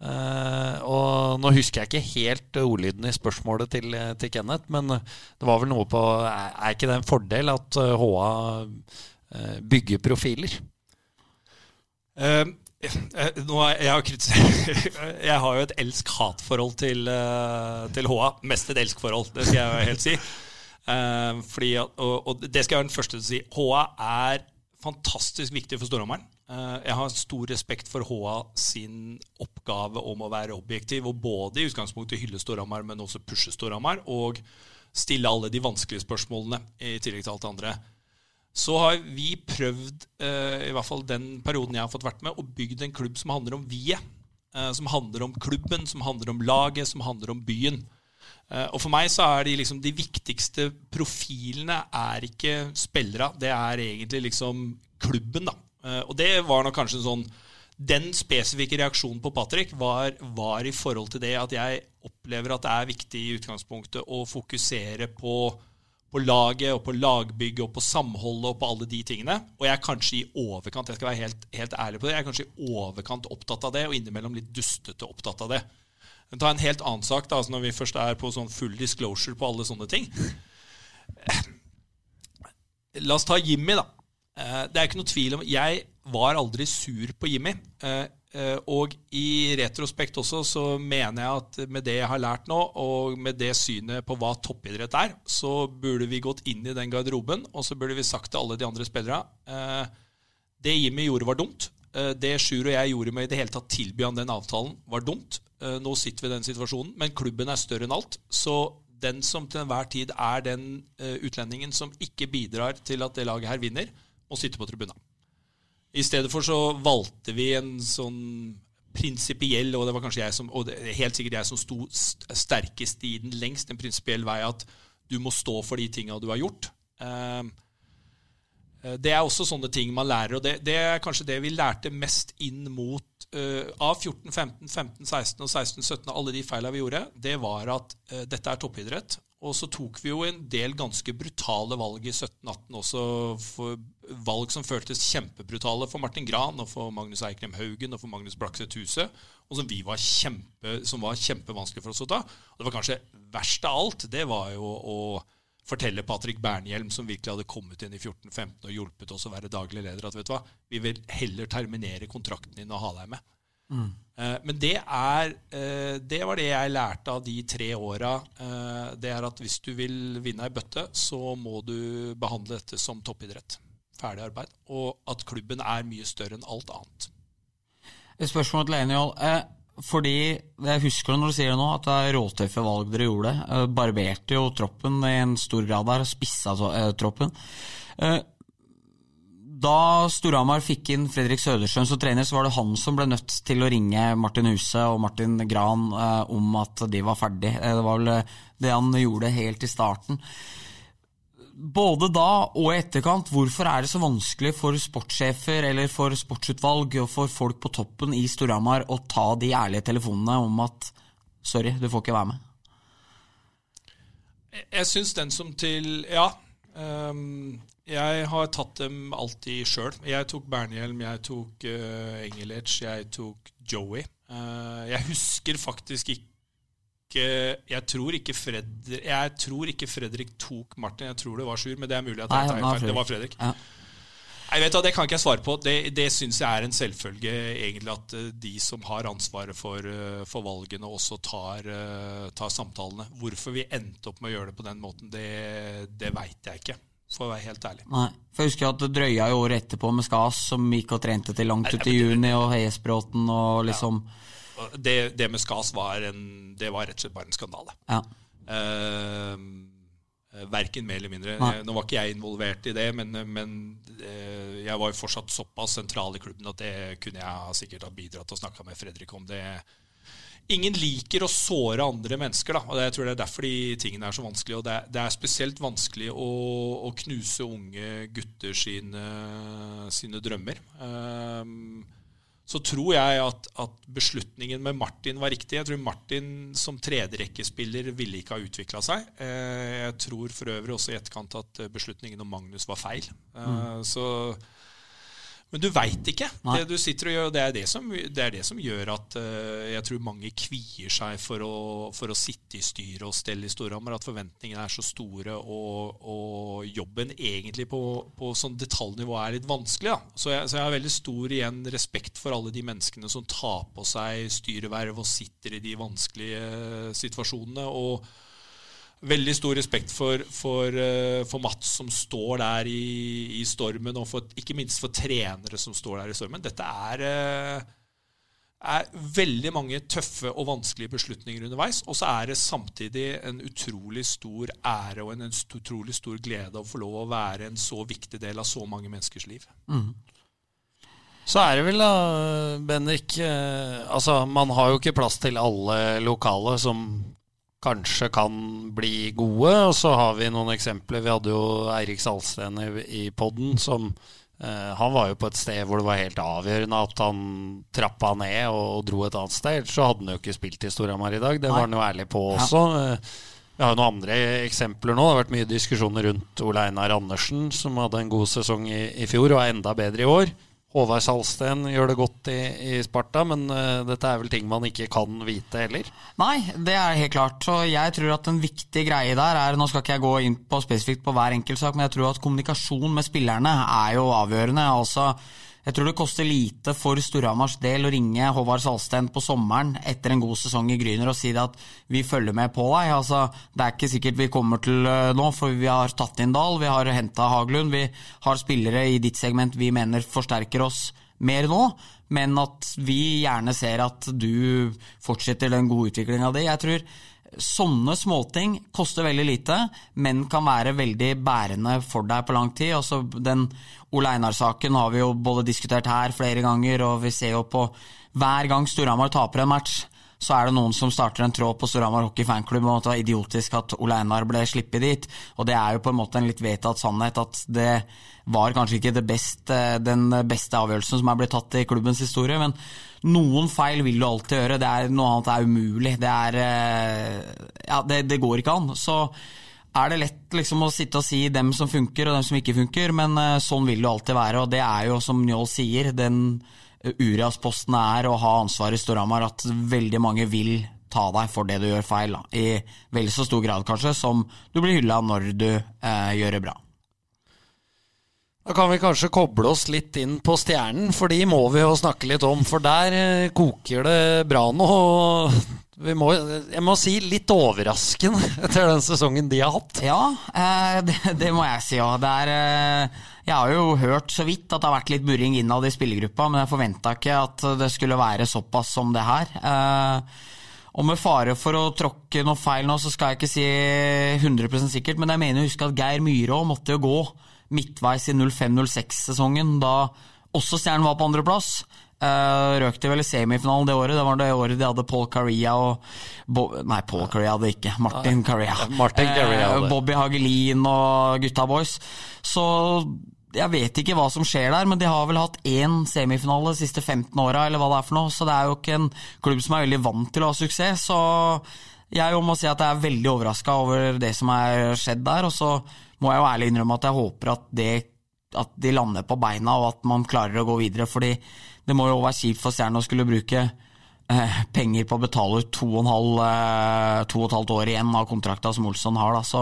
Uh, og nå husker jeg ikke helt ordlyden i spørsmålet til, til Kenneth, men det var vel noe på Er, ikke det en fordel at HA bygger profiler? Uh, eh, nå er, jeg, har [laughs] jeg har jo et elsk-hat-forhold til, til HA. Mest et elsk-forhold, det skal jeg helt si. Fordi, at- og, og det skal jeg være den første til å si. HA er fantastisk viktig for Storhammeren. Eh, jeg har stor respekt for HA sin oppgave om å være objektiv, og både i utgangspunktet hylle Storhamar, men også pushe Storhamar, og stille alle de vanskelige spørsmålene i tillegg til alt det andre. så har vi prøvd, eh, i hvert fall den perioden jeg har fått vært med, å bygge en klubb som handler om. Eh, som handler om klubben, som handler om laget, som handler om byen. Eh, og for meg så er de, liksom, de viktigste profilene er ikke spillere. Det er egentlig liksom klubben, da. Eh, og det var nok kanskje en sånn Den spesifikke reaksjonen på Patrick var, var, i forhold til det at jeg opplever at det er viktig i utgangspunktet å fokusere på på laget og på lagbygget og på samholdet og på alle de tingene. Og jeg er kanskje i overkant jeg skal være helt, helt ærlig på det, jeg er kanskje i overkant opptatt av det, og innimellom litt dustete opptatt av det. Ta en helt annen sak da, altså når vi først er på sånn full disclosure på alle sånne ting. La oss ta Jimmy, da. Eh, det er ikke noe tvil om Jeg var aldri sur på Jimmy. Eh, Eh, og i retrospekt også så mener jeg at med det jeg har lært nå, og med det synet på hva toppidrett er, så burde vi gått inn i den garderoben, og så burde vi sagt til alle de andre spillerne Det Jimmy gjorde, var dumt. Eh, det Sjur og jeg gjorde med i det hele tatt tilby han den avtalen, var dumt. Nå sitter vi i den situasjonen, men klubben er større enn alt. Så den som til enhver tid er den utlendingen som ikke bidrar til at det laget her vinner, må sitte på tribunen. I stedet for så valgte vi en sånn prinsipiell, og det var kanskje jeg som, og det er helt sikkert jeg som sto sterkest i den lengst, en prinsipiell vei at du må stå for de tinga du har gjort. Eh, det er også sånne ting man lærer, og det, det er kanskje det vi lærte mest inn mot uh, av 14, 15, 15, 16 og 16, 17, alle de feila vi gjorde, det var at uh, dette er toppidrett. Og så tok vi jo en del ganske brutale valg i 17-18 også. Valg som føltes kjempebrutale for Martin Gran og for Magnus Eikrem Haugen og for Magnus Blakseth Huset. Og som, var kjempe, som var kjempevanskelig for oss å ta. Og det var kanskje verst av alt, det var jo å fortelle Patrick Bernhjelm, som virkelig hadde kommet inn i 14-15 og hjulpet oss å være daglig leder, at vet du hva, vi vil heller terminere kontrakten din og ha deg med. Mm. Eh, men det, er, eh, det var det jeg lærte av de tre åra. Eh, det er at hvis du vil vinne ei bøtte, så må du behandle dette som toppidrett. Ferdig arbeid. Og at klubben er mye større enn alt annet. Et spørsmål til Enjol. Fordi Jeg husker når du sier det nå, at det er råtøffe valg dere gjorde. Barberte jo troppen i en stor grad der, spissa troppen da Storhamar fikk inn Fredrik Søderstrøm som trener, så var det han som ble nødt til å ringe Martin Huse og Martin Gran eh, om at de var ferdig. Eh, det var vel eh, det han gjorde helt i starten. Både da og i etterkant, hvorfor er det så vanskelig for sportssjefer eller for sportsutvalg og for folk på toppen i Storhamar å ta de ærlige telefonene om at sorry, du får ikke være med? Jeg syns den som til Ja. Um, jeg har tatt dem alltid sjøl. Jeg tok Bernhjelm, jeg tok uh, Engelec, jeg tok Joey. Uh, jeg husker faktisk ikke jeg tror, ikke Fredrik, jeg tror ikke Fredrik tok Martin. Jeg tror det var Sjur, men det er mulig at jeg tar feil. Det var Fredrik. Ja. Jeg vet Det kan ikke jeg svare på. Det, det syns jeg er en selvfølge, egentlig, at eh, de som har ansvaret for, for valgene, også tar, tar, samtalene. Hvorfor vi endte opp med å gjøre det på den måten, det, det veit jeg ikke for å være helt ærlig. Nei, for Jeg husker at det drøya i året etterpå med Skas, som gikk og trente til langt ut i juni, og Heiesbråten og liksom ja. Det, det, med Skas var, en, det var rett og slett bare en skandale. Ja. Uh, Verken mer eller mindre. Nei. Nå var ikke jeg involvert i det, men, men uh, jeg var jo fortsatt såpass sentral i klubben at det kunne jeg sikkert ha bidratt til å snakke med Fredrik om. det ingen liker å såre andre mennesker. Da. og Jeg tror det er derfor de tingene er så vanskelige. og Det er, det er spesielt vanskelig å, å, knuse unge gutter sine, sine drømmer. Um, så tror jeg at, at, beslutningen med Martin var riktig. Jeg tror Martin som tredjerekkespiller ville ikke ha utvikla seg. Uh, jeg tror for øvrig også i etterkant at beslutningen om Magnus var feil. Uh, mm. Så men du veit ikke. Nei. Det du sitter og gjør, det er det som, det er det som gjør at uh, jeg tror mange kvier seg for å, for å sitte i styret og stelle i Storhamar. At forventningene er så store, og, og jobben egentlig på, på sånn detaljnivå er litt vanskelig. Så jeg, så jeg har veldig stor igjen respekt for alle de menneskene som tar på seg styreverv og sitter i de vanskelige situasjonene. og veldig stor respekt for, for, eh, for, Mats som står der i, i stormen, og for, ikke minst for trenere som står der i stormen. Dette er, eh, er veldig mange tøffe og vanskelige beslutninger underveis. Og så er det samtidig en utrolig stor ære og en, en utrolig stor glede å få lov å være en så viktig del av så mange menneskers liv. Mm. Så er det vel da, Benrik eh, Altså, man har jo ikke plass til alle lokale som kanskje kan bli gode. Og så har vi noen eksempler. Vi hadde jo Eirik Salsten i, i poden som Eh, han var jo på et sted hvor det var helt avgjørende at han trappa ned og, og dro et annet sted. Ellers så hadde han jo ikke spilt i Storhamar i dag. Det var han jo ærlig på også. Ja. Eh, vi har jo noen andre eksempler nå. Det har vært mye diskusjoner rundt Ole Einar Andersen, som hadde en god sesong i, i fjor og er enda bedre i år. Håvard Salsten gjør det godt i, i Sparta, men uh, dette er vel ting man ikke kan vite heller? Nei, det er helt klart. Så jeg tror at en viktig greie der er Nå skal ikke jeg gå inn på spesifikt på hver enkelt sak, men jeg tror at kommunikasjon med spillerne er jo avgjørende. altså jeg tror det koster lite for Storhamars del å ringe Håvard Salsten på sommeren etter en god sesong i Gryner og si at vi følger med på deg. Altså, det er ikke sikkert vi kommer til eh, nå, for vi har tatt inn Dahl, vi har henta Haglund. Vi har spillere i ditt segment vi mener forsterker oss mer nå, men at vi gjerne ser at du fortsetter den gode utviklinga di. Jeg tror Sånne småting koster veldig lite, men kan være veldig bærende for deg på lang tid. Altså, den Ole Einar-saken har vi jo både diskutert her flere ganger, og vi ser jo på hver gang Storhamar taper en match, så er det noen som starter en tråd på Storhamar Hockey Fanklubb om at det var idiotisk at Ole Einar ble sluppet dit. Og det er jo på en måte en litt vedtatt sannhet at det var kanskje ikke beste, den beste avgjørelsen som er blitt tatt i klubbens historie. men noen feil vil du alltid gjøre. Det er, noe annet er umulig. Det er eh, Ja, det, det går ikke an. Så er det lett liksom å sitte og si dem som funker og dem som ikke funker, men uh, sånn vil det alltid være. Og det er jo, som Njål sier, den Urias-posten er å ha ansvar i Storhamar, at veldig mange vil ta deg for det du gjør feil. Da. I vel så stor grad, kanskje, som du blir hylla når du eh, gjør det bra. Da kan vi kanskje koble oss litt inn på Stjernen, for de må vi jo snakke litt om. For der eh, koker det bra nå. Vi må, jeg må si litt overraskende [laughs] etter den sesongen de har hatt. Ja, eh, [laughs] det, det, må jeg si òg. Eh, jeg har jo hørt så vidt at det har vært litt murring innad i spillergruppa, men jeg forventa ikke at det skulle være såpass som det her. Og med fare for å tråkke noe feil nå, så skal jeg ikke si 100% sikkert, men jeg mener å huske at Geir Myhrå måtte jo gå midtveis i 05-06-sesongen, da også Stjernen var på andreplass. Uh, røk de vel i semifinalen det året. Det var det året de hadde Paul Carrea og Bo Nei, Paul Carrea hadde ikke. Martin Carrea. Martin uh, Bobby Hagelin og gutta boys. Så jeg vet ikke hva som skjer der, men de har vel hatt én semifinale de siste 15 åra, eller hva det er for noe. Så det er jo ikke en klubb som er veldig vant til å ha suksess. Så jeg må si at jeg er veldig overraska over det som er skjedd der. Og så må jeg jo ærlig innrømme at jeg håper at, det, at de lander på beina, og at man klarer å gå videre. fordi det må jo være kjipt for Stjernen å skulle bruke eh, penger på å betale ut to eh, to og et halvt år igjen av kontrakta som Olsson har. Da. Så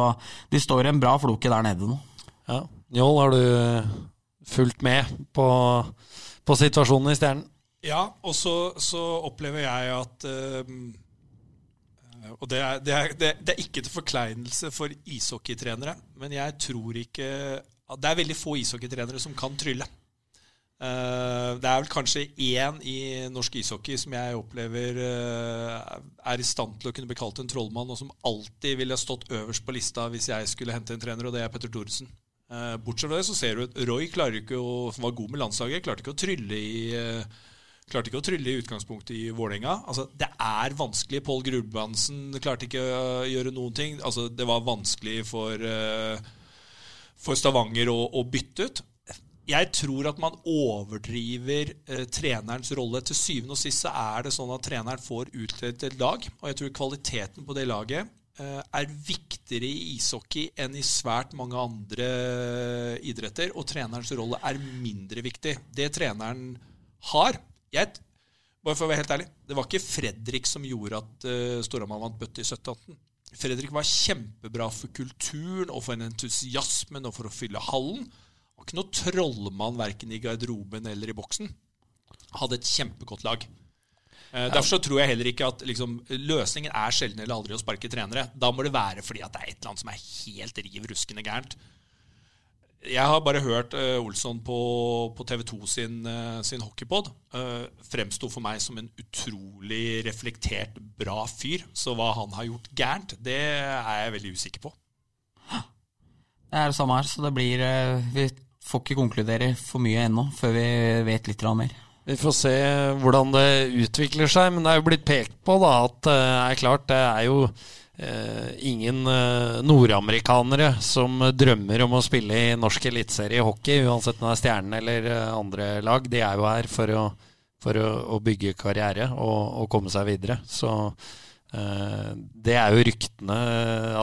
de står i en bra floke der nede nå. Ja. Njål, har du eh, fulgt med på, på situasjonen i Stjernen? Ja, og så, så opplever jeg at øh, og det er, det, er, det er, ikke til forkleinelse for ishockeytrenere, men jeg tror ikke Det er veldig få ishockeytrenere som kan trylle. Uh, det er vel kanskje én i norsk ishockey som jeg opplever uh, er i stand til å kunne bli kalt en trollmann, og som alltid ville stått øverst på lista hvis jeg skulle hente en trener, og det er Petter Thoresen. Uh, bortsett fra det så ser du at Roy å, som var god med landslaget, klarte ikke å trylle i Klarte ikke å trylle i utgangspunktet i Vålerenga. Altså, det er vanskelig. Pål Grubbansen klarte ikke å gjøre noen ting. Altså, det var vanskelig for, uh, for Stavanger å, å, bytte ut. Jeg tror at man overdriver eh, trenerens rolle. Til syvende og sist så er det sånn at treneren får utledet et lag. Og jeg tror kvaliteten på det laget er viktigere i ishockey enn i svært mange andre idretter. Og trenerens rolle er mindre viktig. Det treneren har, jeg, bare for å være helt ærlig, Det var ikke Fredrik som gjorde at uh, Storhamar vant bøtte i 1718. Fredrik var kjempebra for kulturen og for en entusiasmen og for å fylle hallen. Han var ikke noe trollmann verken i garderoben eller i boksen. Hadde et kjempegodt lag. Uh, derfor så tror jeg heller ikke at liksom, løsningen er sjelden eller aldri å sparke trenere. Da må det være fordi at det er et eller annet som er helt riv ruskende gærent Jeg har bare hørt uh, Olsson på, på TV 2 sin, uh, sin hockeypod. Uh, fremsto for meg som en utrolig reflektert, bra fyr. Så hva han har gjort gærent, det er jeg veldig usikker på. Det er det samme her, så det blir Vi får ikke konkludere for mye ennå før vi vet litt mer. Vi får se hvordan det utvikler seg, men det er jo blitt pekt på da, at det er klart det er jo eh, ingen eh, nordamerikanere som drømmer om å spille i norsk eliteserie i hockey, uansett om det er Stjernen eller eh, andre lag. De er jo her for å, for å, å bygge karriere og, og, komme seg videre. Så eh, det er jo ryktene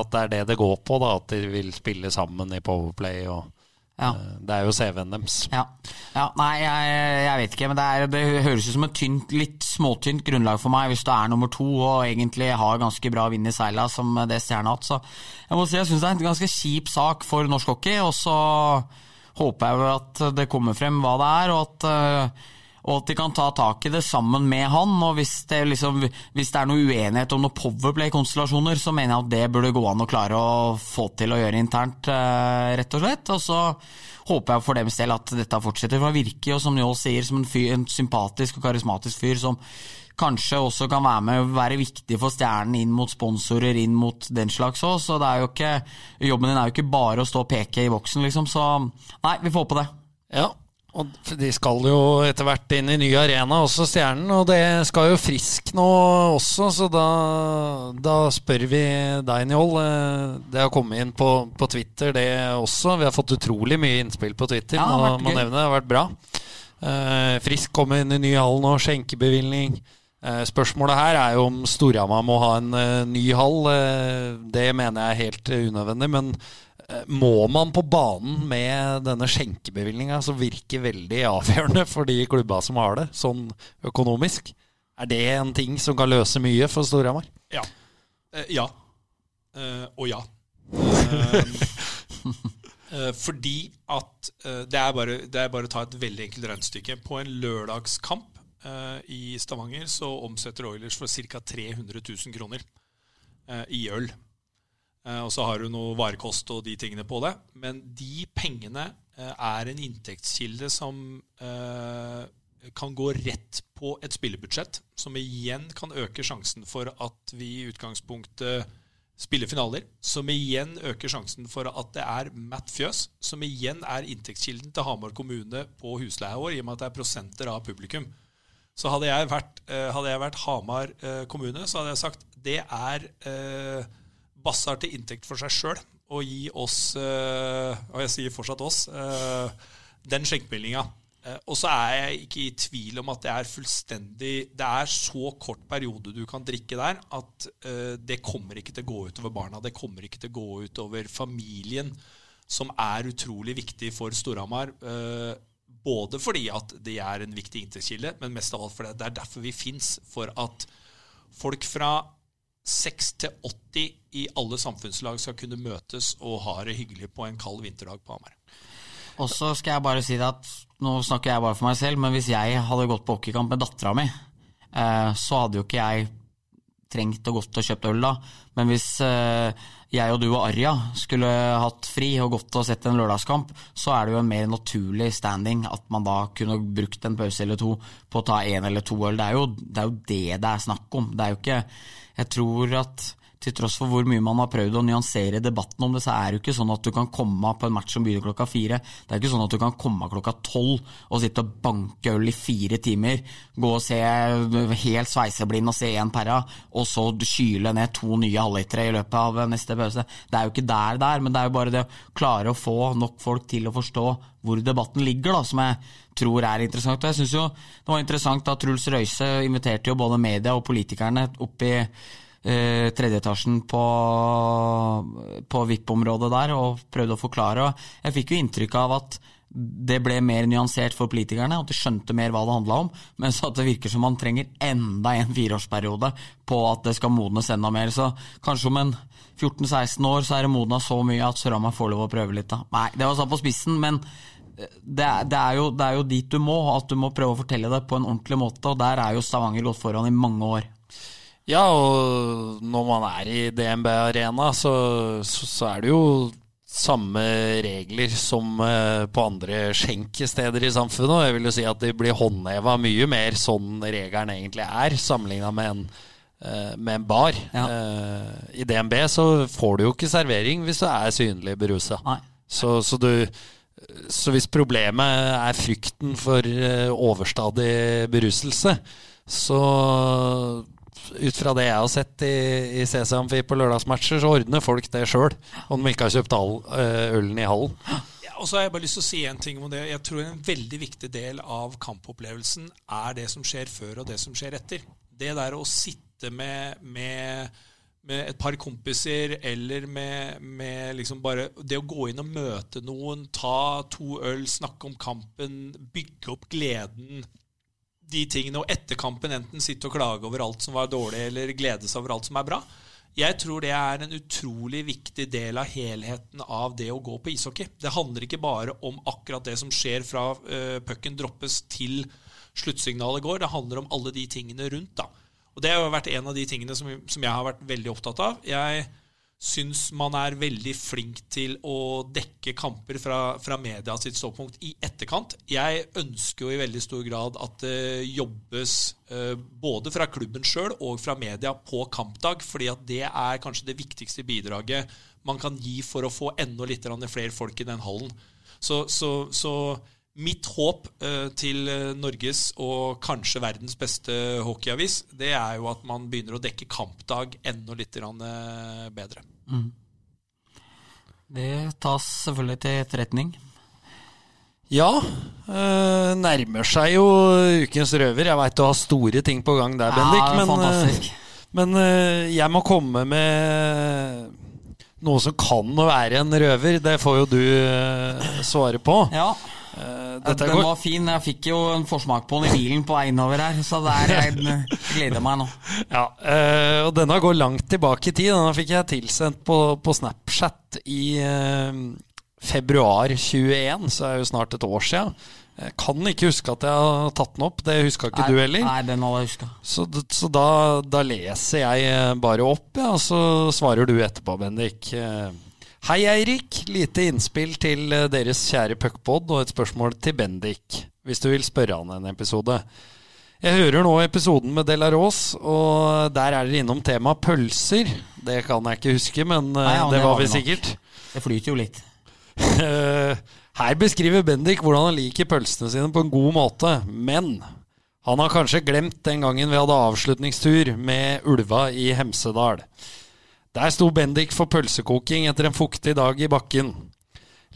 at det er det det går på, da, at de vil spille sammen i Powerplay. og ja. Eh, det er jo CV-en deres. Ja. ja. Nei, jeg, jeg, vet ikke. Men det, er, det høres ut som et tynt, litt småtynt grunnlag for meg hvis du er nummer to og egentlig har ganske bra vind i seila som det Stjerna har hatt. Så jeg må si jeg syns det er en ganske kjip sak for norsk hockey. Og så håper jeg jo at det kommer frem hva det er, og at uh, og at de kan ta tak i det sammen med han. og Hvis det, liksom, hvis det er noe uenighet om noen Powerplay-konstellasjoner, så mener jeg at det burde gå an å klare å få til å gjøre internt, eh, rett og slett. Og så håper jeg for deres del at dette fortsetter. For han virker jo, som Njål sier, som en, fyr, en sympatisk og karismatisk fyr som kanskje også kan være med og være viktig for Stjernen inn mot sponsorer, inn mot den slags òg. Så det er jo ikke, jobben din er jo ikke bare å stå og peke i boksen, liksom. Så nei, vi får håpe det. Ja, og De skal jo etter hvert inn i ny arena, også Stjernen. Og det skal jo Frisk nå også, så da, da spør vi deg, Njål. Eh, det har kommet inn på, på, Twitter, det også. Vi har fått utrolig mye innspill på Twitter. Ja, må, må nevne det har vært bra. Uh, Frisk kommer inn i ny hall nå, skjenkebevilgning. Uh, spørsmålet her er jo om Storhamar må ha en ny hall. det mener jeg er helt unødvendig. men må man på banen med denne skjenkebevilgninga, som virker veldig avgjørende for de klubba som har det, sånn økonomisk? Er det en ting som kan løse mye for Storhamar? Ja. Eh, ja. Eh, og ja. [laughs] fordi at det er, bare, det er, bare, å ta et veldig enkelt regnestykke. På en lørdagskamp i Stavanger så omsetter Oilers for ca. 300 000 kroner i øl. Eh, og så har du noe varekost og de tingene på det. Men de pengene eh, er en inntektskilde som eh, kan gå rett på et spillebudsjett, som igjen kan øke sjansen for at vi i utgangspunktet spiller finaler, som igjen øker sjansen for at det er Matt Fjøs, som igjen er inntektskilden til Hamar kommune på husleie i år, i og med at det er prosenter av publikum. Så hadde jeg vært, hadde jeg vært Hamar kommune, så hadde jeg sagt det er Basse har til inntekt for seg sjøl og gi oss, uh, og jeg sier fortsatt oss, uh, den skjenkemeldinga. Uh, og så er jeg ikke i tvil om at det er fullstendig Det er så kort periode du kan drikke der at det kommer ikke til å gå utover barna. Det kommer ikke til å gå utover familien, som er utrolig viktig for Storhamar. både fordi at det er en viktig inntektskilde, men mest av alt fordi det er derfor vi fins. For at folk fra 6 til 80 i alle samfunnslag skal kunne møtes og ha det hyggelig på en kald vinterdag på Hamar. Og så skal jeg bare si det at nå snakker jeg bare for meg selv, men hvis jeg hadde gått på hockeykamp med dattera mi, eh, så hadde jo ikke jeg trengt å gått og kjøpt øl da. Men hvis eh, jeg og du og Arja skulle hatt fri og gått og sett en lørdagskamp, så er det jo en mer naturlig standing at man da kunne brukt en pause eller to på å ta én eller to øl. Det er, jo, det er jo det det er snakk om. Det er jo ikke Jeg tror at til tross for hvor mye man har prøvd å nyansere debatten om det, så er det jo ikke sånn at du kan komme på en match som begynner klokka fire. Det er ikke sånn at du kan komme klokka tolv og sitte og banke øl i fire timer, gå og se helt sveiseblind og se én perra, og så kyle ned to nye halvlitere i løpet av neste pause. Det er jo ikke der det er, men det er jo bare det å klare å få nok folk til å forstå hvor debatten ligger, da, som jeg tror er interessant. Og jeg synes jo det var interessant at Truls Røise inviterte jo både media og politikerne opp i eh, tredjeetasjen på, på VIP-området der og prøvde å forklare. Og jeg fikk jo inntrykk av at det ble mer nyansert for politikerne, at de skjønte mer hva det handla om. Mens at det virker som man trenger enda en fireårsperiode på at det skal modnes enda mer. Så kanskje om en 14-16 år så er det modna så mye at Sørama får lov å prøve litt. da. Nei, det var satt på spissen, men det er, det, er jo, det er jo dit du må. At du må prøve å fortelle det på en ordentlig måte. Og der er jo Stavanger gått foran i mange år. Ja, og når man er i DNB Arena, så, så, så, er det jo samme regler som eh, på andre skjenkesteder i samfunnet. Og jeg vil jo si at de blir håndheva mye mer sånn regelen egentlig er, sammenligna med en eh, med en bar. Ja. Eh, I DNB så får du jo ikke servering hvis du er synlig berusa. Så, så, du, så hvis problemet er frykten for eh, overstadig beruselse, så ut fra det jeg har sett i, i CC Amfi på lørdagsmatcher, så ordner folk det sjøl. Om de ikke har kjøpt all, eh, ølen i hallen. Ja, og så har jeg bare lyst til å si en ting om det. Jeg tror en veldig viktig del av kampopplevelsen er det som skjer før og det som skjer etter. Det der å sitte med, med, med et par kompiser eller med, med liksom bare Det å gå inn og møte noen, ta to øl, snakke om kampen, bygge opp gleden de tingene, og etter kampen enten sitte og klage over alt som var dårlig, eller glede seg over alt som er bra. Jeg tror det er en utrolig viktig del av helheten av det å gå på ishockey. Det handler ikke bare om akkurat det som skjer fra uh, pucken droppes til sluttsignalet går. Det handler om alle de tingene rundt. da. Og Det har jo vært en av de tingene som, som jeg har vært veldig opptatt av. Jeg syns man er veldig flink til å dekke kamper fra, fra media sitt ståpunkt i etterkant. Jeg ønsker jo i veldig stor grad at det jobbes eh, både fra klubben sjøl og fra media på kampdag, fordi at det er kanskje det viktigste bidraget man kan gi for å få enda litt flere folk i den hallen. Så, så, så Mitt håp eh, til eh, Norges og kanskje verdens beste hockeyavis, det er jo at man begynner å dekke kampdag enda litt eh, bedre. Mm. Det tas selvfølgelig til etterretning. Ja, øh, nærmer seg jo ukens røver. Jeg veit du har store ting på gang der, Bendik. Ja, men, fantastisk. men øh, jeg må komme med noe som kan være en røver. Det får jo du øh, svare på. Ja. Uh, den går... var fin. Jeg fikk jo en forsmak på den i bilen på veien over her, så der jeg gleder meg nå. [laughs] Ja, uh, og denne går langt tilbake i tid. Denne fikk jeg tilsendt på, på Snapchat i uh, februar 21, så er det jo snart et år. Jeg kan ikke huske at jeg har tatt den opp. Det huska ikke nei, du heller. Nei, den hadde jeg husket. Så, så da, da, leser jeg bare opp, ja, og så svarer du etterpå, Bendik. Hei, Eirik. Lite innspill til eh, deres kjære puckpod og et spørsmål til Bendik, hvis du vil spørre han en episode. Jeg hører nå episoden med Delaros, og der er dere innom temaet pølser. Det kan jeg ikke huske, men eh, Nei, ja, det, det, var vi sikkert. Det flyter jo litt. [laughs] Her beskriver Bendik hvordan han liker pølsene sine på en god måte, men han har kanskje glemt den gangen vi hadde avslutningstur med ulva i Hemsedal. Der sto Bendik for pølsekoking etter en fuktig dag i bakken.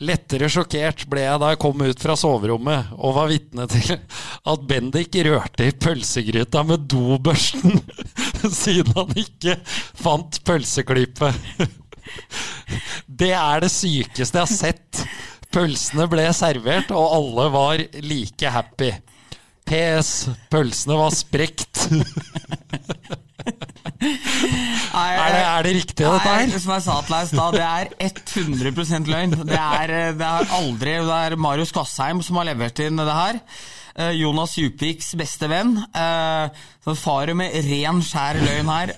Lettere sjokkert ble jeg da jeg kom ut fra soverommet og var vitne til at Bendik rørte i pølsegryta med dobørsten, [laughs] siden han ikke fant pølseklippet. Det er det sykeste jeg har sett. Pølsene ble servert, og alle var like happy. PS. Pølsene var sprekt. [laughs] Er, det, er, det, riktig, dette her? Som jeg sa til deg i stad, det er 100% løgn. Det er, det er aldri Det er Marius Kvassheim som har levert inn det her. Eh, Jonas Djupviks beste venn. Så farer med ren, skjær løgn her.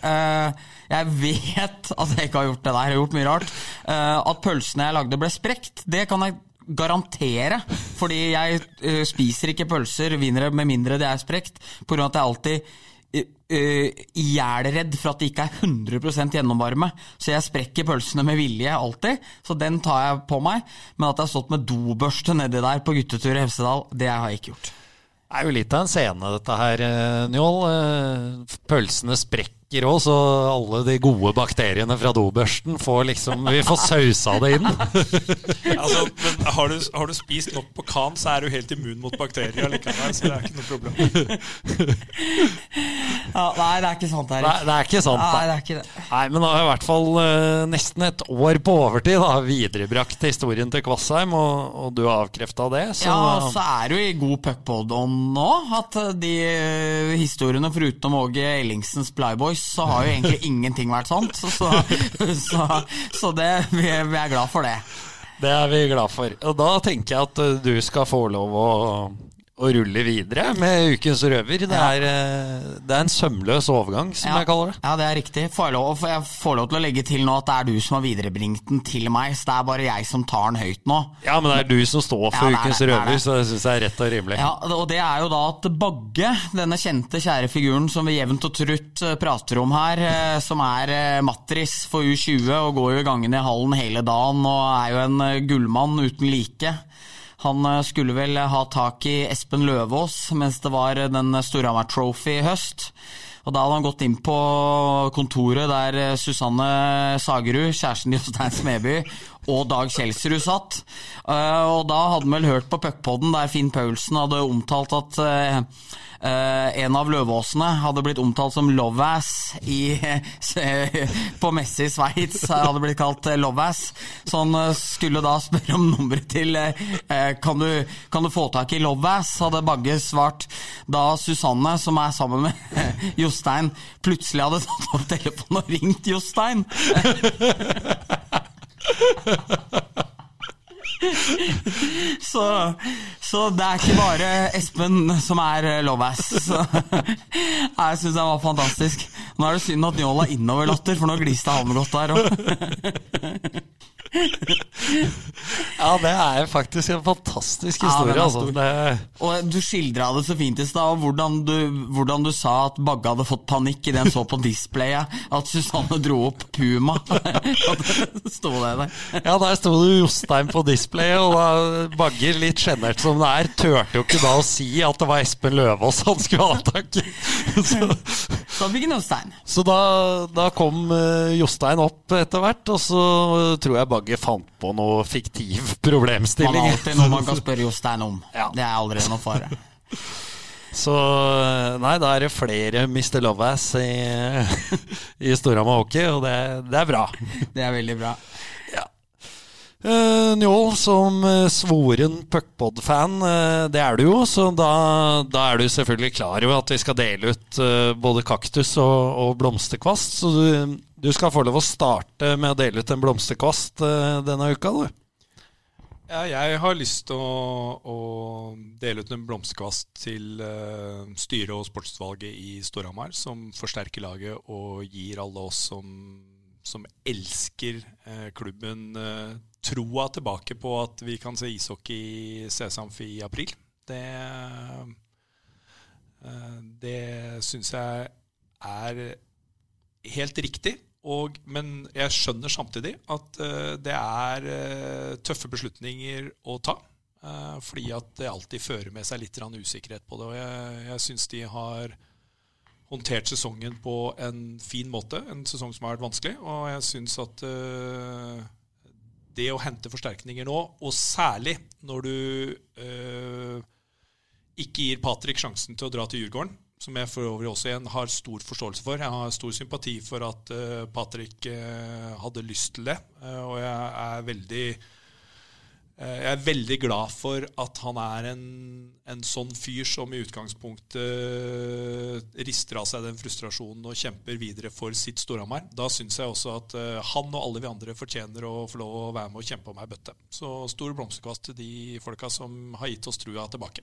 Jeg vet at jeg ikke har gjort det der, jeg har gjort mye rart. at pølsene jeg lagde ble sprekt, det kan jeg garantere. Fordi jeg spiser ikke pølser med mindre det er sprekt, pga. at jeg alltid ihjelredd for at det ikke er 100% gjennomvarme. Så jeg sprekker pølsene med vilje alltid, så den tar jeg på meg. Men at jeg har stått med dobørste nedi der på guttetur i Hemsedal, det har jeg ikke gjort. Det er jo litt av en scene, dette her, eh, Njål. Eh, pølsene sprekker drikker òg, så alle de gode bakteriene fra dobørsten får liksom Vi får sausa det inn. [laughs] altså, men har du, har du, spist nok på kan, så er du helt immun mot bakterier likevel. Så det er ikke noe problem. [laughs] ja, nei, det er ikke sant, Erik. Nei, det er ikke sant. Nei, det er ikke det. Nei, men da har jeg i hvert fall uh, nesten et år på overtid da, viderebrakt historien til Kvassheim, og, og du har avkrefta det. Så. Ja, så er du i god puckpod-ånd nå. At de uh, historiene, foruten Åge Ellingsens Playboy Boys så har jo egentlig ingenting vært sant. Så, så, så, det, vi, er glad for det. Det er vi glad for. Og da tenker jeg at uh, du skal få lov å og ruller videre med Ukens røver. Det er, eh, det er en sømløs overgang, som Ja. jeg kaller det. Ja, det er riktig. Får jeg, lov, jeg får lov til å legge til nå at det er du som har viderebringt den til meg, så det er bare jeg som tar den høyt nå. Ja, men det er du som står for Ja, det Ukens det, er røver, så det syns jeg er rett og rimelig. Ja, og det er jo da at Bagge, denne kjente, kjære figuren som vi jevnt og trutt eh, prater om her, eh, som er matris for U20 og går jo i gangene i hallen hele dagen og er jo en gullmann uten like. Han eh, skulle vel ha tak i Espen Løvaas mens det var den Storhamar Trophy i høst. Og da hadde han gått inn på kontoret der eh, Susanne Sagerud, kjæresten til Jostein Smeby, og Dag Kjelsrud satt. Eh, Og da hadde han vel hørt på puckpodden der Finn Paulsen hadde omtalt at eh, eh, en av løvåsene hadde blitt omtalt som Lovass i, [laughs] på messe i Sveits. Hadde blitt kalt Lovass. Så han skulle da spørre om nummeret til kan, du, kan du få tak i Lovass? Hadde Bagge svart. Da Susanne, som er sammen med [laughs] Jostein, plutselig hadde tatt opp telefonen og ringt Jostein. [laughs] Så, så det er ikke bare Espen som er Lovass. Jeg syns den var fantastisk. Nå er det synd at Njål har innoverlatter, for nå gliste han godt der òg. [laughs] Ja, det er faktisk en fantastisk historie. Ja, altså. Det, Og du skildra det så fint i stad, hvordan du, hvordan du sa at Bagge hadde fått panikk idet han så på displayet at Susanne dro opp Puma. [laughs] Sto det der. ja, der sto det Jostein på displayet, og da Bagger, litt sjenert som det er, turte jo ikke da å si at det var Espen Løvaas han skulle ha tak i. [laughs] Så, Så fikk han Jostein. så da, da kom eh, Jostein opp etter hvert, og så tror jeg Bagge fant på noe fiktiv problemstilling. Man har alltid noe man kan spørre Jostein om. Ja. Det er allerede noe fare. Så nei, da er det flere Mr. Lovass i, i Storhamar Hockey, og det, det er bra. Det er veldig bra. Uh, Njål, som eh, svoren puckpod-fan, uh, det er du jo, så da, da er du selvfølgelig klar over at vi skal dele ut uh, både kaktus og, og blomsterkvast. Så du, du skal få lov å starte med å dele ut en blomsterkvast eh, denne uka, du. Ja, jeg har lyst til å, å dele ut en blomsterkvast til uh, styret og sportsutvalget i Storhamar, som forsterker laget og gir alle oss som, som elsker uh, klubben, uh, troa tilbake på at vi kan se ishockey i Sesamfi i april. Det, uh, det syns jeg er helt riktig. Og, men jeg skjønner samtidig at uh, det er uh, tøffe beslutninger å ta. Uh, fordi at det alltid fører med seg litt usikkerhet på det. Og jeg, jeg syns de har håndtert sesongen på en fin måte. En sesong som har vært vanskelig. Og jeg syns at det å hente forsterkninger nå, og særlig når du ikke gir Patrick sjansen til å dra til Djurgården, som jeg for øvrig også igjen har stor forståelse for. Jeg har stor sympati for at uh, Patrick uh, hadde lyst til det, Uh, og jeg er veldig jeg er veldig glad for at han er en, en sånn fyr som i utgangspunktet rister av seg den frustrasjonen og kjemper videre for sitt Storhamar. Da syns jeg også at han og alle vi andre fortjener å få lov å være med og kjempe om ei bøtte. Så stor blomsterkvast til de folka som har gitt oss trua tilbake.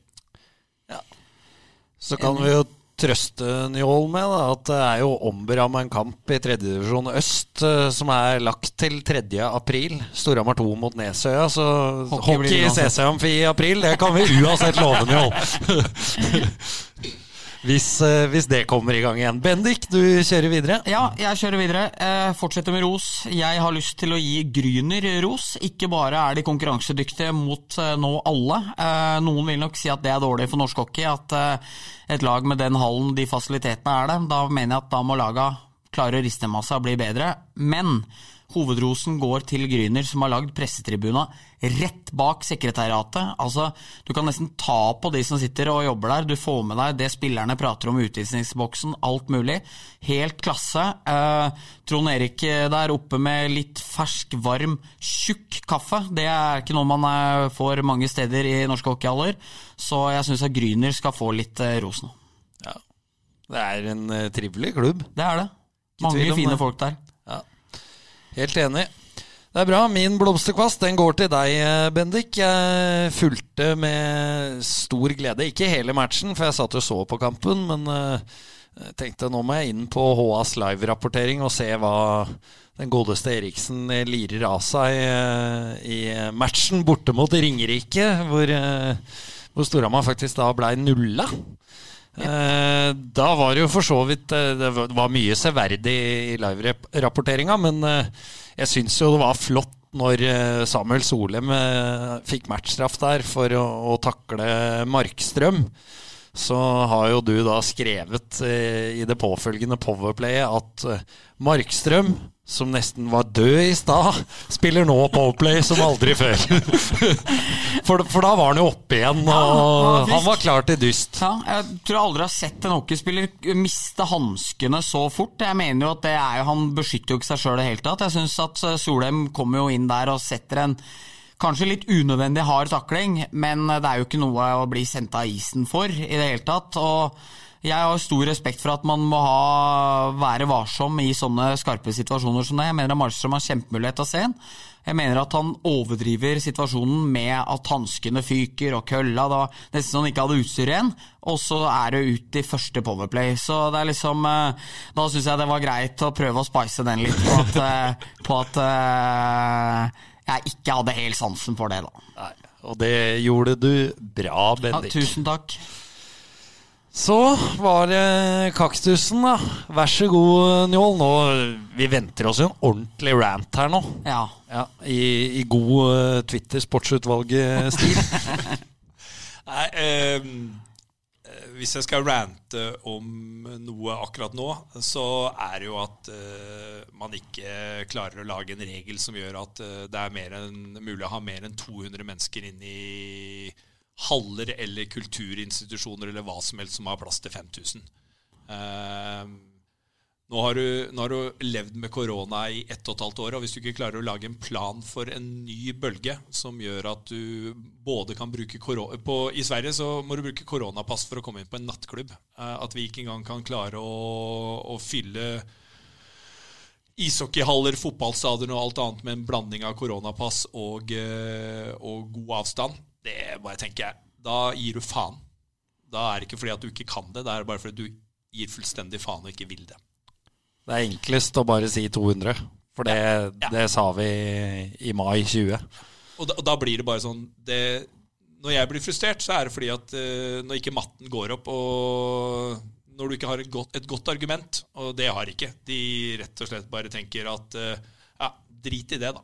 Så kan vi jo trøste Njål med da, at det er jo omberamma en kamp i tredjedivisjon øst eh, som er lagt til 3. april. Storhamar 2 mot Nesøya. Så Hockey hockey i. CC Amfi i april, det kan vi uansett love, Njål. [laughs] Hvis, eh, hvis det kommer i gang igjen. Bendik, du kjører videre. Ja, jeg kjører videre. Eh, fortsetter med ros. Jeg har lyst til å gi Gryner ros. Ikke bare er de konkurransedyktige mot eh, nå alle. Noen vil nok si at det er dårlig for norsk hockey. At et lag med den hallen, de fasilitetene er det. Da mener jeg at da må laga klare å riste med seg og bli bedre. Men hovedrosen går til Gryner, som har lagd pressetribuna rett bak sekretariatet. Altså, du kan nesten ta på de som sitter og jobber der. Du får med deg det spillerne prater om i utvisningsboksen, alt mulig. Helt klasse. Eh, Trond Erik eh, der oppe med litt fersk, varm, tjukk kaffe. Det er ikke noe man eh, får mange steder i norske hockeyhaller. Så jeg syns at Gryner skal få litt eh, ros nå. Det er en trivelig klubb. Det er det. Mange fine folk der. Helt enig. Det er bra. Min blomsterkvast den går til deg, eh, Bendik. Jeg fulgte med stor glede. Ikke hele matchen, for jeg satt og så på kampen. Men jeg tenkte nå må jeg inn på HAs live-rapportering og se hva den godeste Eriksen lirer av seg uh, i matchen borte mot Ringerike, hvor, hvor Storhamar faktisk da blei nulla. Eh, da var det jo for så vidt Det var mye severdig i live-rapporteringa, men eh, jeg syns jo det var flott når Samuel Solem fikk matchstraff der for å, å takle Markstrøm så har jo du da skrevet eh, i det påfølgende Powerplayet at eh, Markstrøm, som nesten var død i stad, spiller nå Powerplay som aldri før. [laughs] for, for, da var han jo oppe igjen, og ja, han var klar til dyst. Ja, jeg tror jeg aldri har sett en hockeyspiller miste hanskene så fort. Jeg mener jo at det er jo, Han beskytter jo ikke seg sjøl i det hele tatt. Jeg syns at eh, Solheim kommer jo inn der og setter en Kanskje litt unødvendig hard takling, men det er jo ikke noe å bli sendt av isen for i det hele tatt. og jeg har stor respekt for at man må ha, være varsom i sånne skarpe situasjoner som det. Jeg mener at Marstrøm har kjempemulighet til å se en. Jeg mener at han overdriver situasjonen med at hanskene fyker og kølla. Da, nesten så han ikke hadde utstyr igjen. Og så er det ut i første Powerplay. Så det er liksom eh, Da syns jeg det var greit å prøve å spice den litt på at, eh, på at eh, jeg ikke hadde helt sansen for det, da. Nei, og det gjorde du bra, Bendik. Ja, tusen takk. Så var det kaktusen, da. Vær så god, Njål. Nå, vi venter oss jo en ordentlig rant her nå. Ja. ja I, I, god uh, Twitter-sportsutvalget-stil. [laughs] Nei, um hvis jeg skal rante om noe akkurat nå, så er det jo at uh, man ikke klarer å lage en regel som gjør at uh, det er en, mulig å ha mer enn 200 mennesker inn i haller eller kulturinstitusjoner eller hva som helst som har plass til 5000. Eh, nå har, du, nå har, du, levd med korona i ett og et halvt år, og hvis du ikke klarer å lage en plan for en ny bølge som gjør at du både kan bruke korona I Sverige så må du bruke koronapass for å komme inn på en nattklubb. Eh, at vi ikke engang kan klare å, å fylle ishockeyhaller, fotballstadioner og alt annet med en blanding av koronapass og, eh, og god avstand, det bare tenker jeg, da gir du faen. Da er det ikke fordi at du ikke kan det, det er bare fordi du gir fullstendig faen og ikke vil det. Det er enklest å bare si 200, for det, ja. Ja. det sa vi i mai 20. Og da, og da blir det bare sånn det, Når jeg blir frustrert, så er det fordi at uh, når ikke matten går opp, og når du ikke har et godt, et godt, argument, og det har ikke De rett og slett bare tenker at uh, ja, drit i det, da.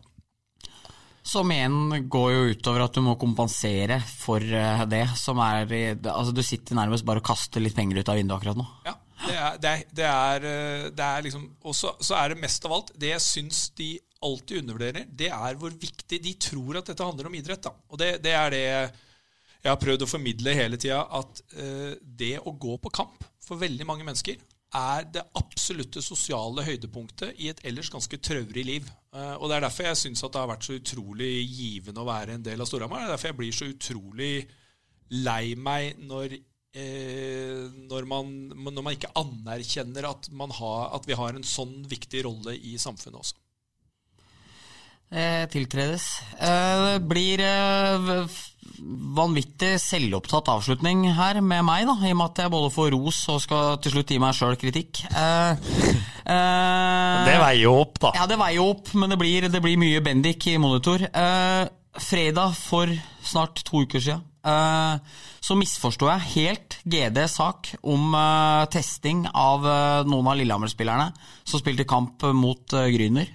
Som igjen går jo utover at du må kompensere for uh, det. Som er Altså, du sitter nærmest bare og kaster litt penger ut av vinduet akkurat nå. Ja. Det er, det er, det er, eh, det er liksom Og så er det mest av alt Det jeg syns de alltid undervurderer, det er hvor viktig De tror at dette handler om idrett. da. Og det, er det jeg har prøvd å formidle hele tida. At uh, det å gå på kamp for veldig mange mennesker er det absolutte sosiale høydepunktet i et ellers ganske traurig liv. Uh, og Det er derfor jeg syns det har vært så utrolig givende å være en del av Storhamar. Det er derfor jeg blir så utrolig lei meg når Eh, når, man, når, man, ikke anerkjenner at, har, at, vi har en sånn viktig rolle i samfunnet også. Eh, tiltredes. Eh, blir eh, vanvittig selvopptatt avslutning her med meg, da, i og med at jeg både får ros og skal til slutt gi meg sjøl kritikk. Eh, eh, det veier jo opp, da. Ja, det veier jo opp, men det blir, det blir mye Bendik i monitor. fredag for snart to uker siden så misforsto jeg helt GDs sak om uh, testing av uh, noen av Lillehammer-spillerne som spilte kamp mot Gryner.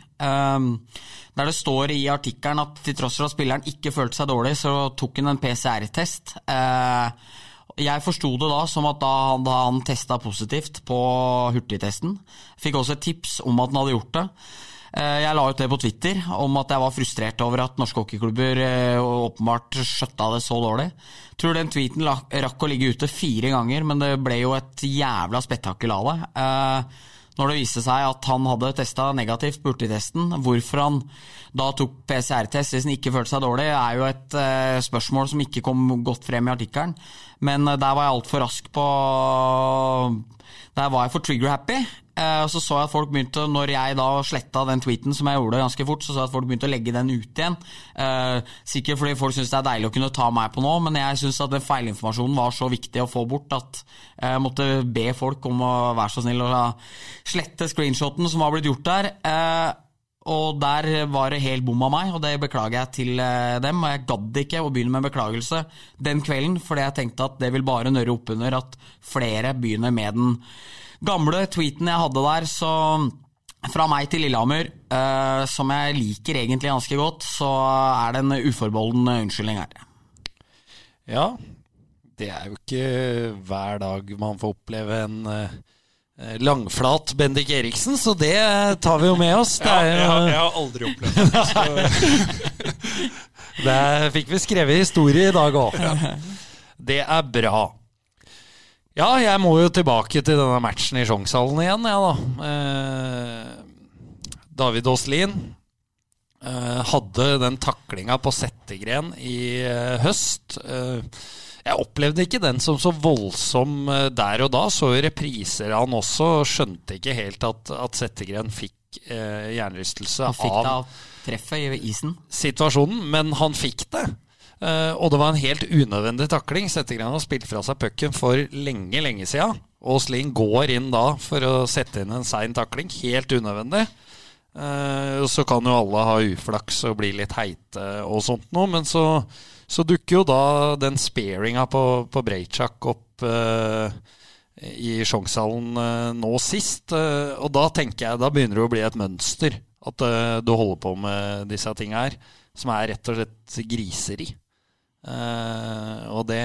Der det står i artikkelen at til tross for at spilleren ikke følte seg dårlig, så tok han en PCR-test. jeg forsto det da som at da, da han testa positivt på hurtigtesten. Fikk også et tips om at han hadde gjort det. Jeg la ut det på Twitter om at jeg var frustrert over at norske hockeyklubber åpenbart skjøtta det så dårlig. Tror den tweeten rakk å ligge ute fire ganger, men det ble jo et jævla spetakkel av det. Når det viste seg at han hadde testa negativt på hurtigtesten, hvorfor han da tok PCR-test hvis han ikke følte seg dårlig, er jo et uh, spørsmål som ikke kom godt frem i artikkelen. Men uh, der var jeg altfor rask på Der var jeg for trigger-happy. Eh, og så så jeg at folk begynte, når jeg da sletta den tweeten som jeg gjorde ganske fort, så så jeg at folk begynte å legge den ut igjen. Eh, sikkert fordi folk syns det er deilig å kunne ta meg på nå, men jeg syns at den feilinformasjonen var så viktig å få bort at jeg måtte be folk om å være så snill å slette screenshoten som var blitt gjort der. Og der var det helt bom av meg, og det beklager jeg til eh, dem. Og jeg gadd ikke å begynne med en beklagelse den kvelden, fordi jeg tenkte at det vil bare nøre opp under at flere begynner med den gamle tweeten jeg hadde der. Så fra meg til Lillehammer, eh, som jeg liker egentlig ganske godt, så er det en uforbeholden unnskyldning her. Ja, det er jo ikke hver dag man får oppleve en uh langflat Bendik Eriksen, så det tar vi jo med oss. Ja, jeg, har, jeg, har aldri opplevd det. [laughs] Der fikk vi skrevet historie i dag òg. Det er bra. Ja, jeg må jo tilbake til denne matchen i Sjongshallen igjen, jeg, ja, da. Eh, David Aaslien eh, hadde den taklinga på Settegren i eh, høst. Eh, jeg opplevde ikke den som så voldsom eh, der og da. Så repriser han også. Skjønte ikke helt at, at Settegren fikk eh, jernrystelse han fikk av, av treffet i isen. situasjonen, men han fikk det. Uh, og det var en helt unødvendig takling. Settegren har spilt fra seg pucken for lenge, lenge siden. Sling går inn da for å sette inn en sein takling. Helt unødvendig. Uh, så kan jo alle ha uflaks og bli litt heite og sånt noe, men så så dukker jo da den sparinga på, på Breitsjak opp uh, i Sjongshallen uh, nå sist. Uh, og da tenker jeg, da begynner det å bli et mønster. At du holder på med disse tinga her. Som er rett og slett griseri. og det,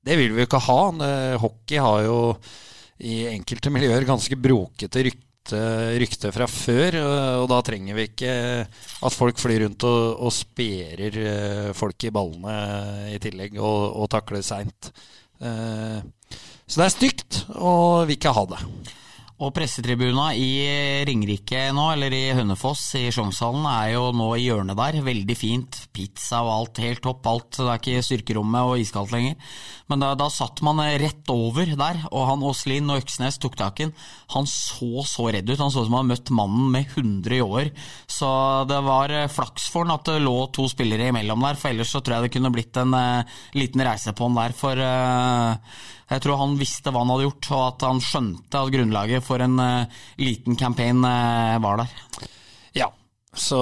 det vil vi jo ikke ha. hockey har jo i enkelte miljøer ganske brokete rykte rykte, rykte, fra før. Og da trenger vi ikke at folk flyr rundt og, og sperer eh, folk i ballene i tillegg og, og takler seint. Eh, så det er stygt, og vil ikke ha det. Og pressetribuna i Ringerike nå, eller i Hønefoss i Sjongshallen, er jo nå i hjørnet der. Veldig fint. Pizza og alt, helt topp. Alt. Det er ikke styrkerommet og iskaldt lenger. Men da, da, satt man rett over der, og han Åslin og Øksnes tok tak i Han så så redd ut. Han så ut som han hadde møtt mannen med 100 i år. Så det var flaks for han at det lå to spillere imellom der, for ellers så tror jeg det kunne blitt en uh, liten reise på han der. For uh, jeg tror han visste hva han hadde gjort, og at han skjønte at grunnlaget for en uh, liten campaign uh, var der. Ja, så,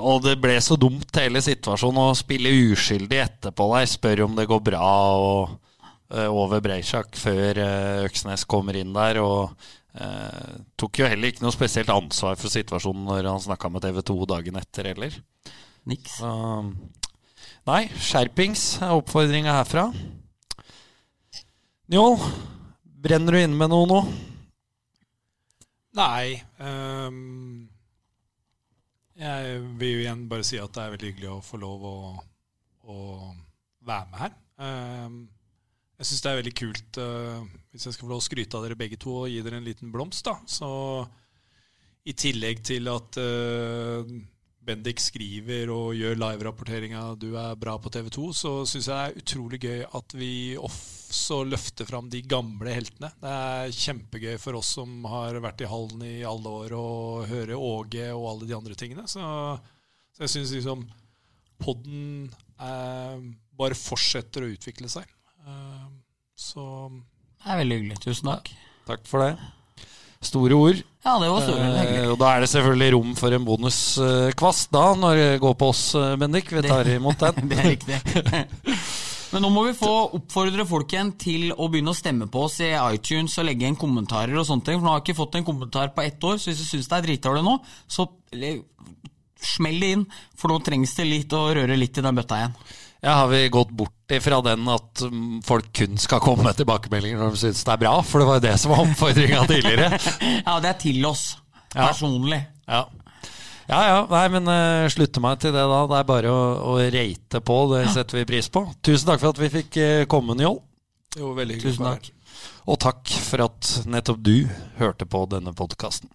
og det ble så dumt hele situasjonen å spille uskyldig etterpå der. Spør om det går bra og, over Breisjak før Øksnes kommer inn der. Og tok jo heller ikke noe spesielt ansvar for situasjonen når han snakka med TV 2 dagen etter heller. Niks. Så, nei, skjerpings er oppfordringa herfra. Njål, brenner du inne med noe nå? Nei. Um, jeg vil jo igjen bare si at det er veldig hyggelig å få lov å, å være med her. Um, jeg syns det er veldig kult, uh, hvis jeg skal få lov å skryte av dere begge to og gi dere en liten blomst, da. Så i tillegg til at uh, Bendik skriver og gjør live-rapporteringa 'Du er bra på TV 2', så syns jeg det er utrolig gøy at vi også løfter fram de gamle heltene. Det er kjempegøy for oss som har vært i hallen i alle år, og høre Åge og alle de andre tingene. Så, så jeg syns liksom podden eh, bare fortsetter å utvikle seg. Eh, så Det er veldig hyggelig. Tusen takk. Ja, takk for det. Store ord. Ja, det var store eh, Og da er det selvfølgelig rom for en bonuskvast da, når det går på oss, eh, Bendik. Vi tar imot den. [laughs] det er riktig. [laughs] Men nå må vi få oppfordre folk igjen til å begynne å stemme på oss i iTunes og legge inn kommentarer og sånne ting. For nå har jeg ikke fått en kommentar på ett år, så hvis du syns det er dritdårlig nå, så smell det inn. For nå trengs det litt å røre litt i den bøtta igjen. Ja, Har vi gått bort ifra den at mm, folk kun skal komme med tilbakemeldinger når de syns det er bra? For det var jo det som var oppfordringa tidligere. [laughs] ja, det er til oss. Personlig. Ja. Ja ja, nei, men uh, slutte meg til det da. Det er bare å, å rate på, det setter vi pris på. Tusen takk for at vi fikk uh, komme, Njål. Jo, veldig hyggelig. Tusen takk. Og takk for at nettopp du hørte på denne podkasten.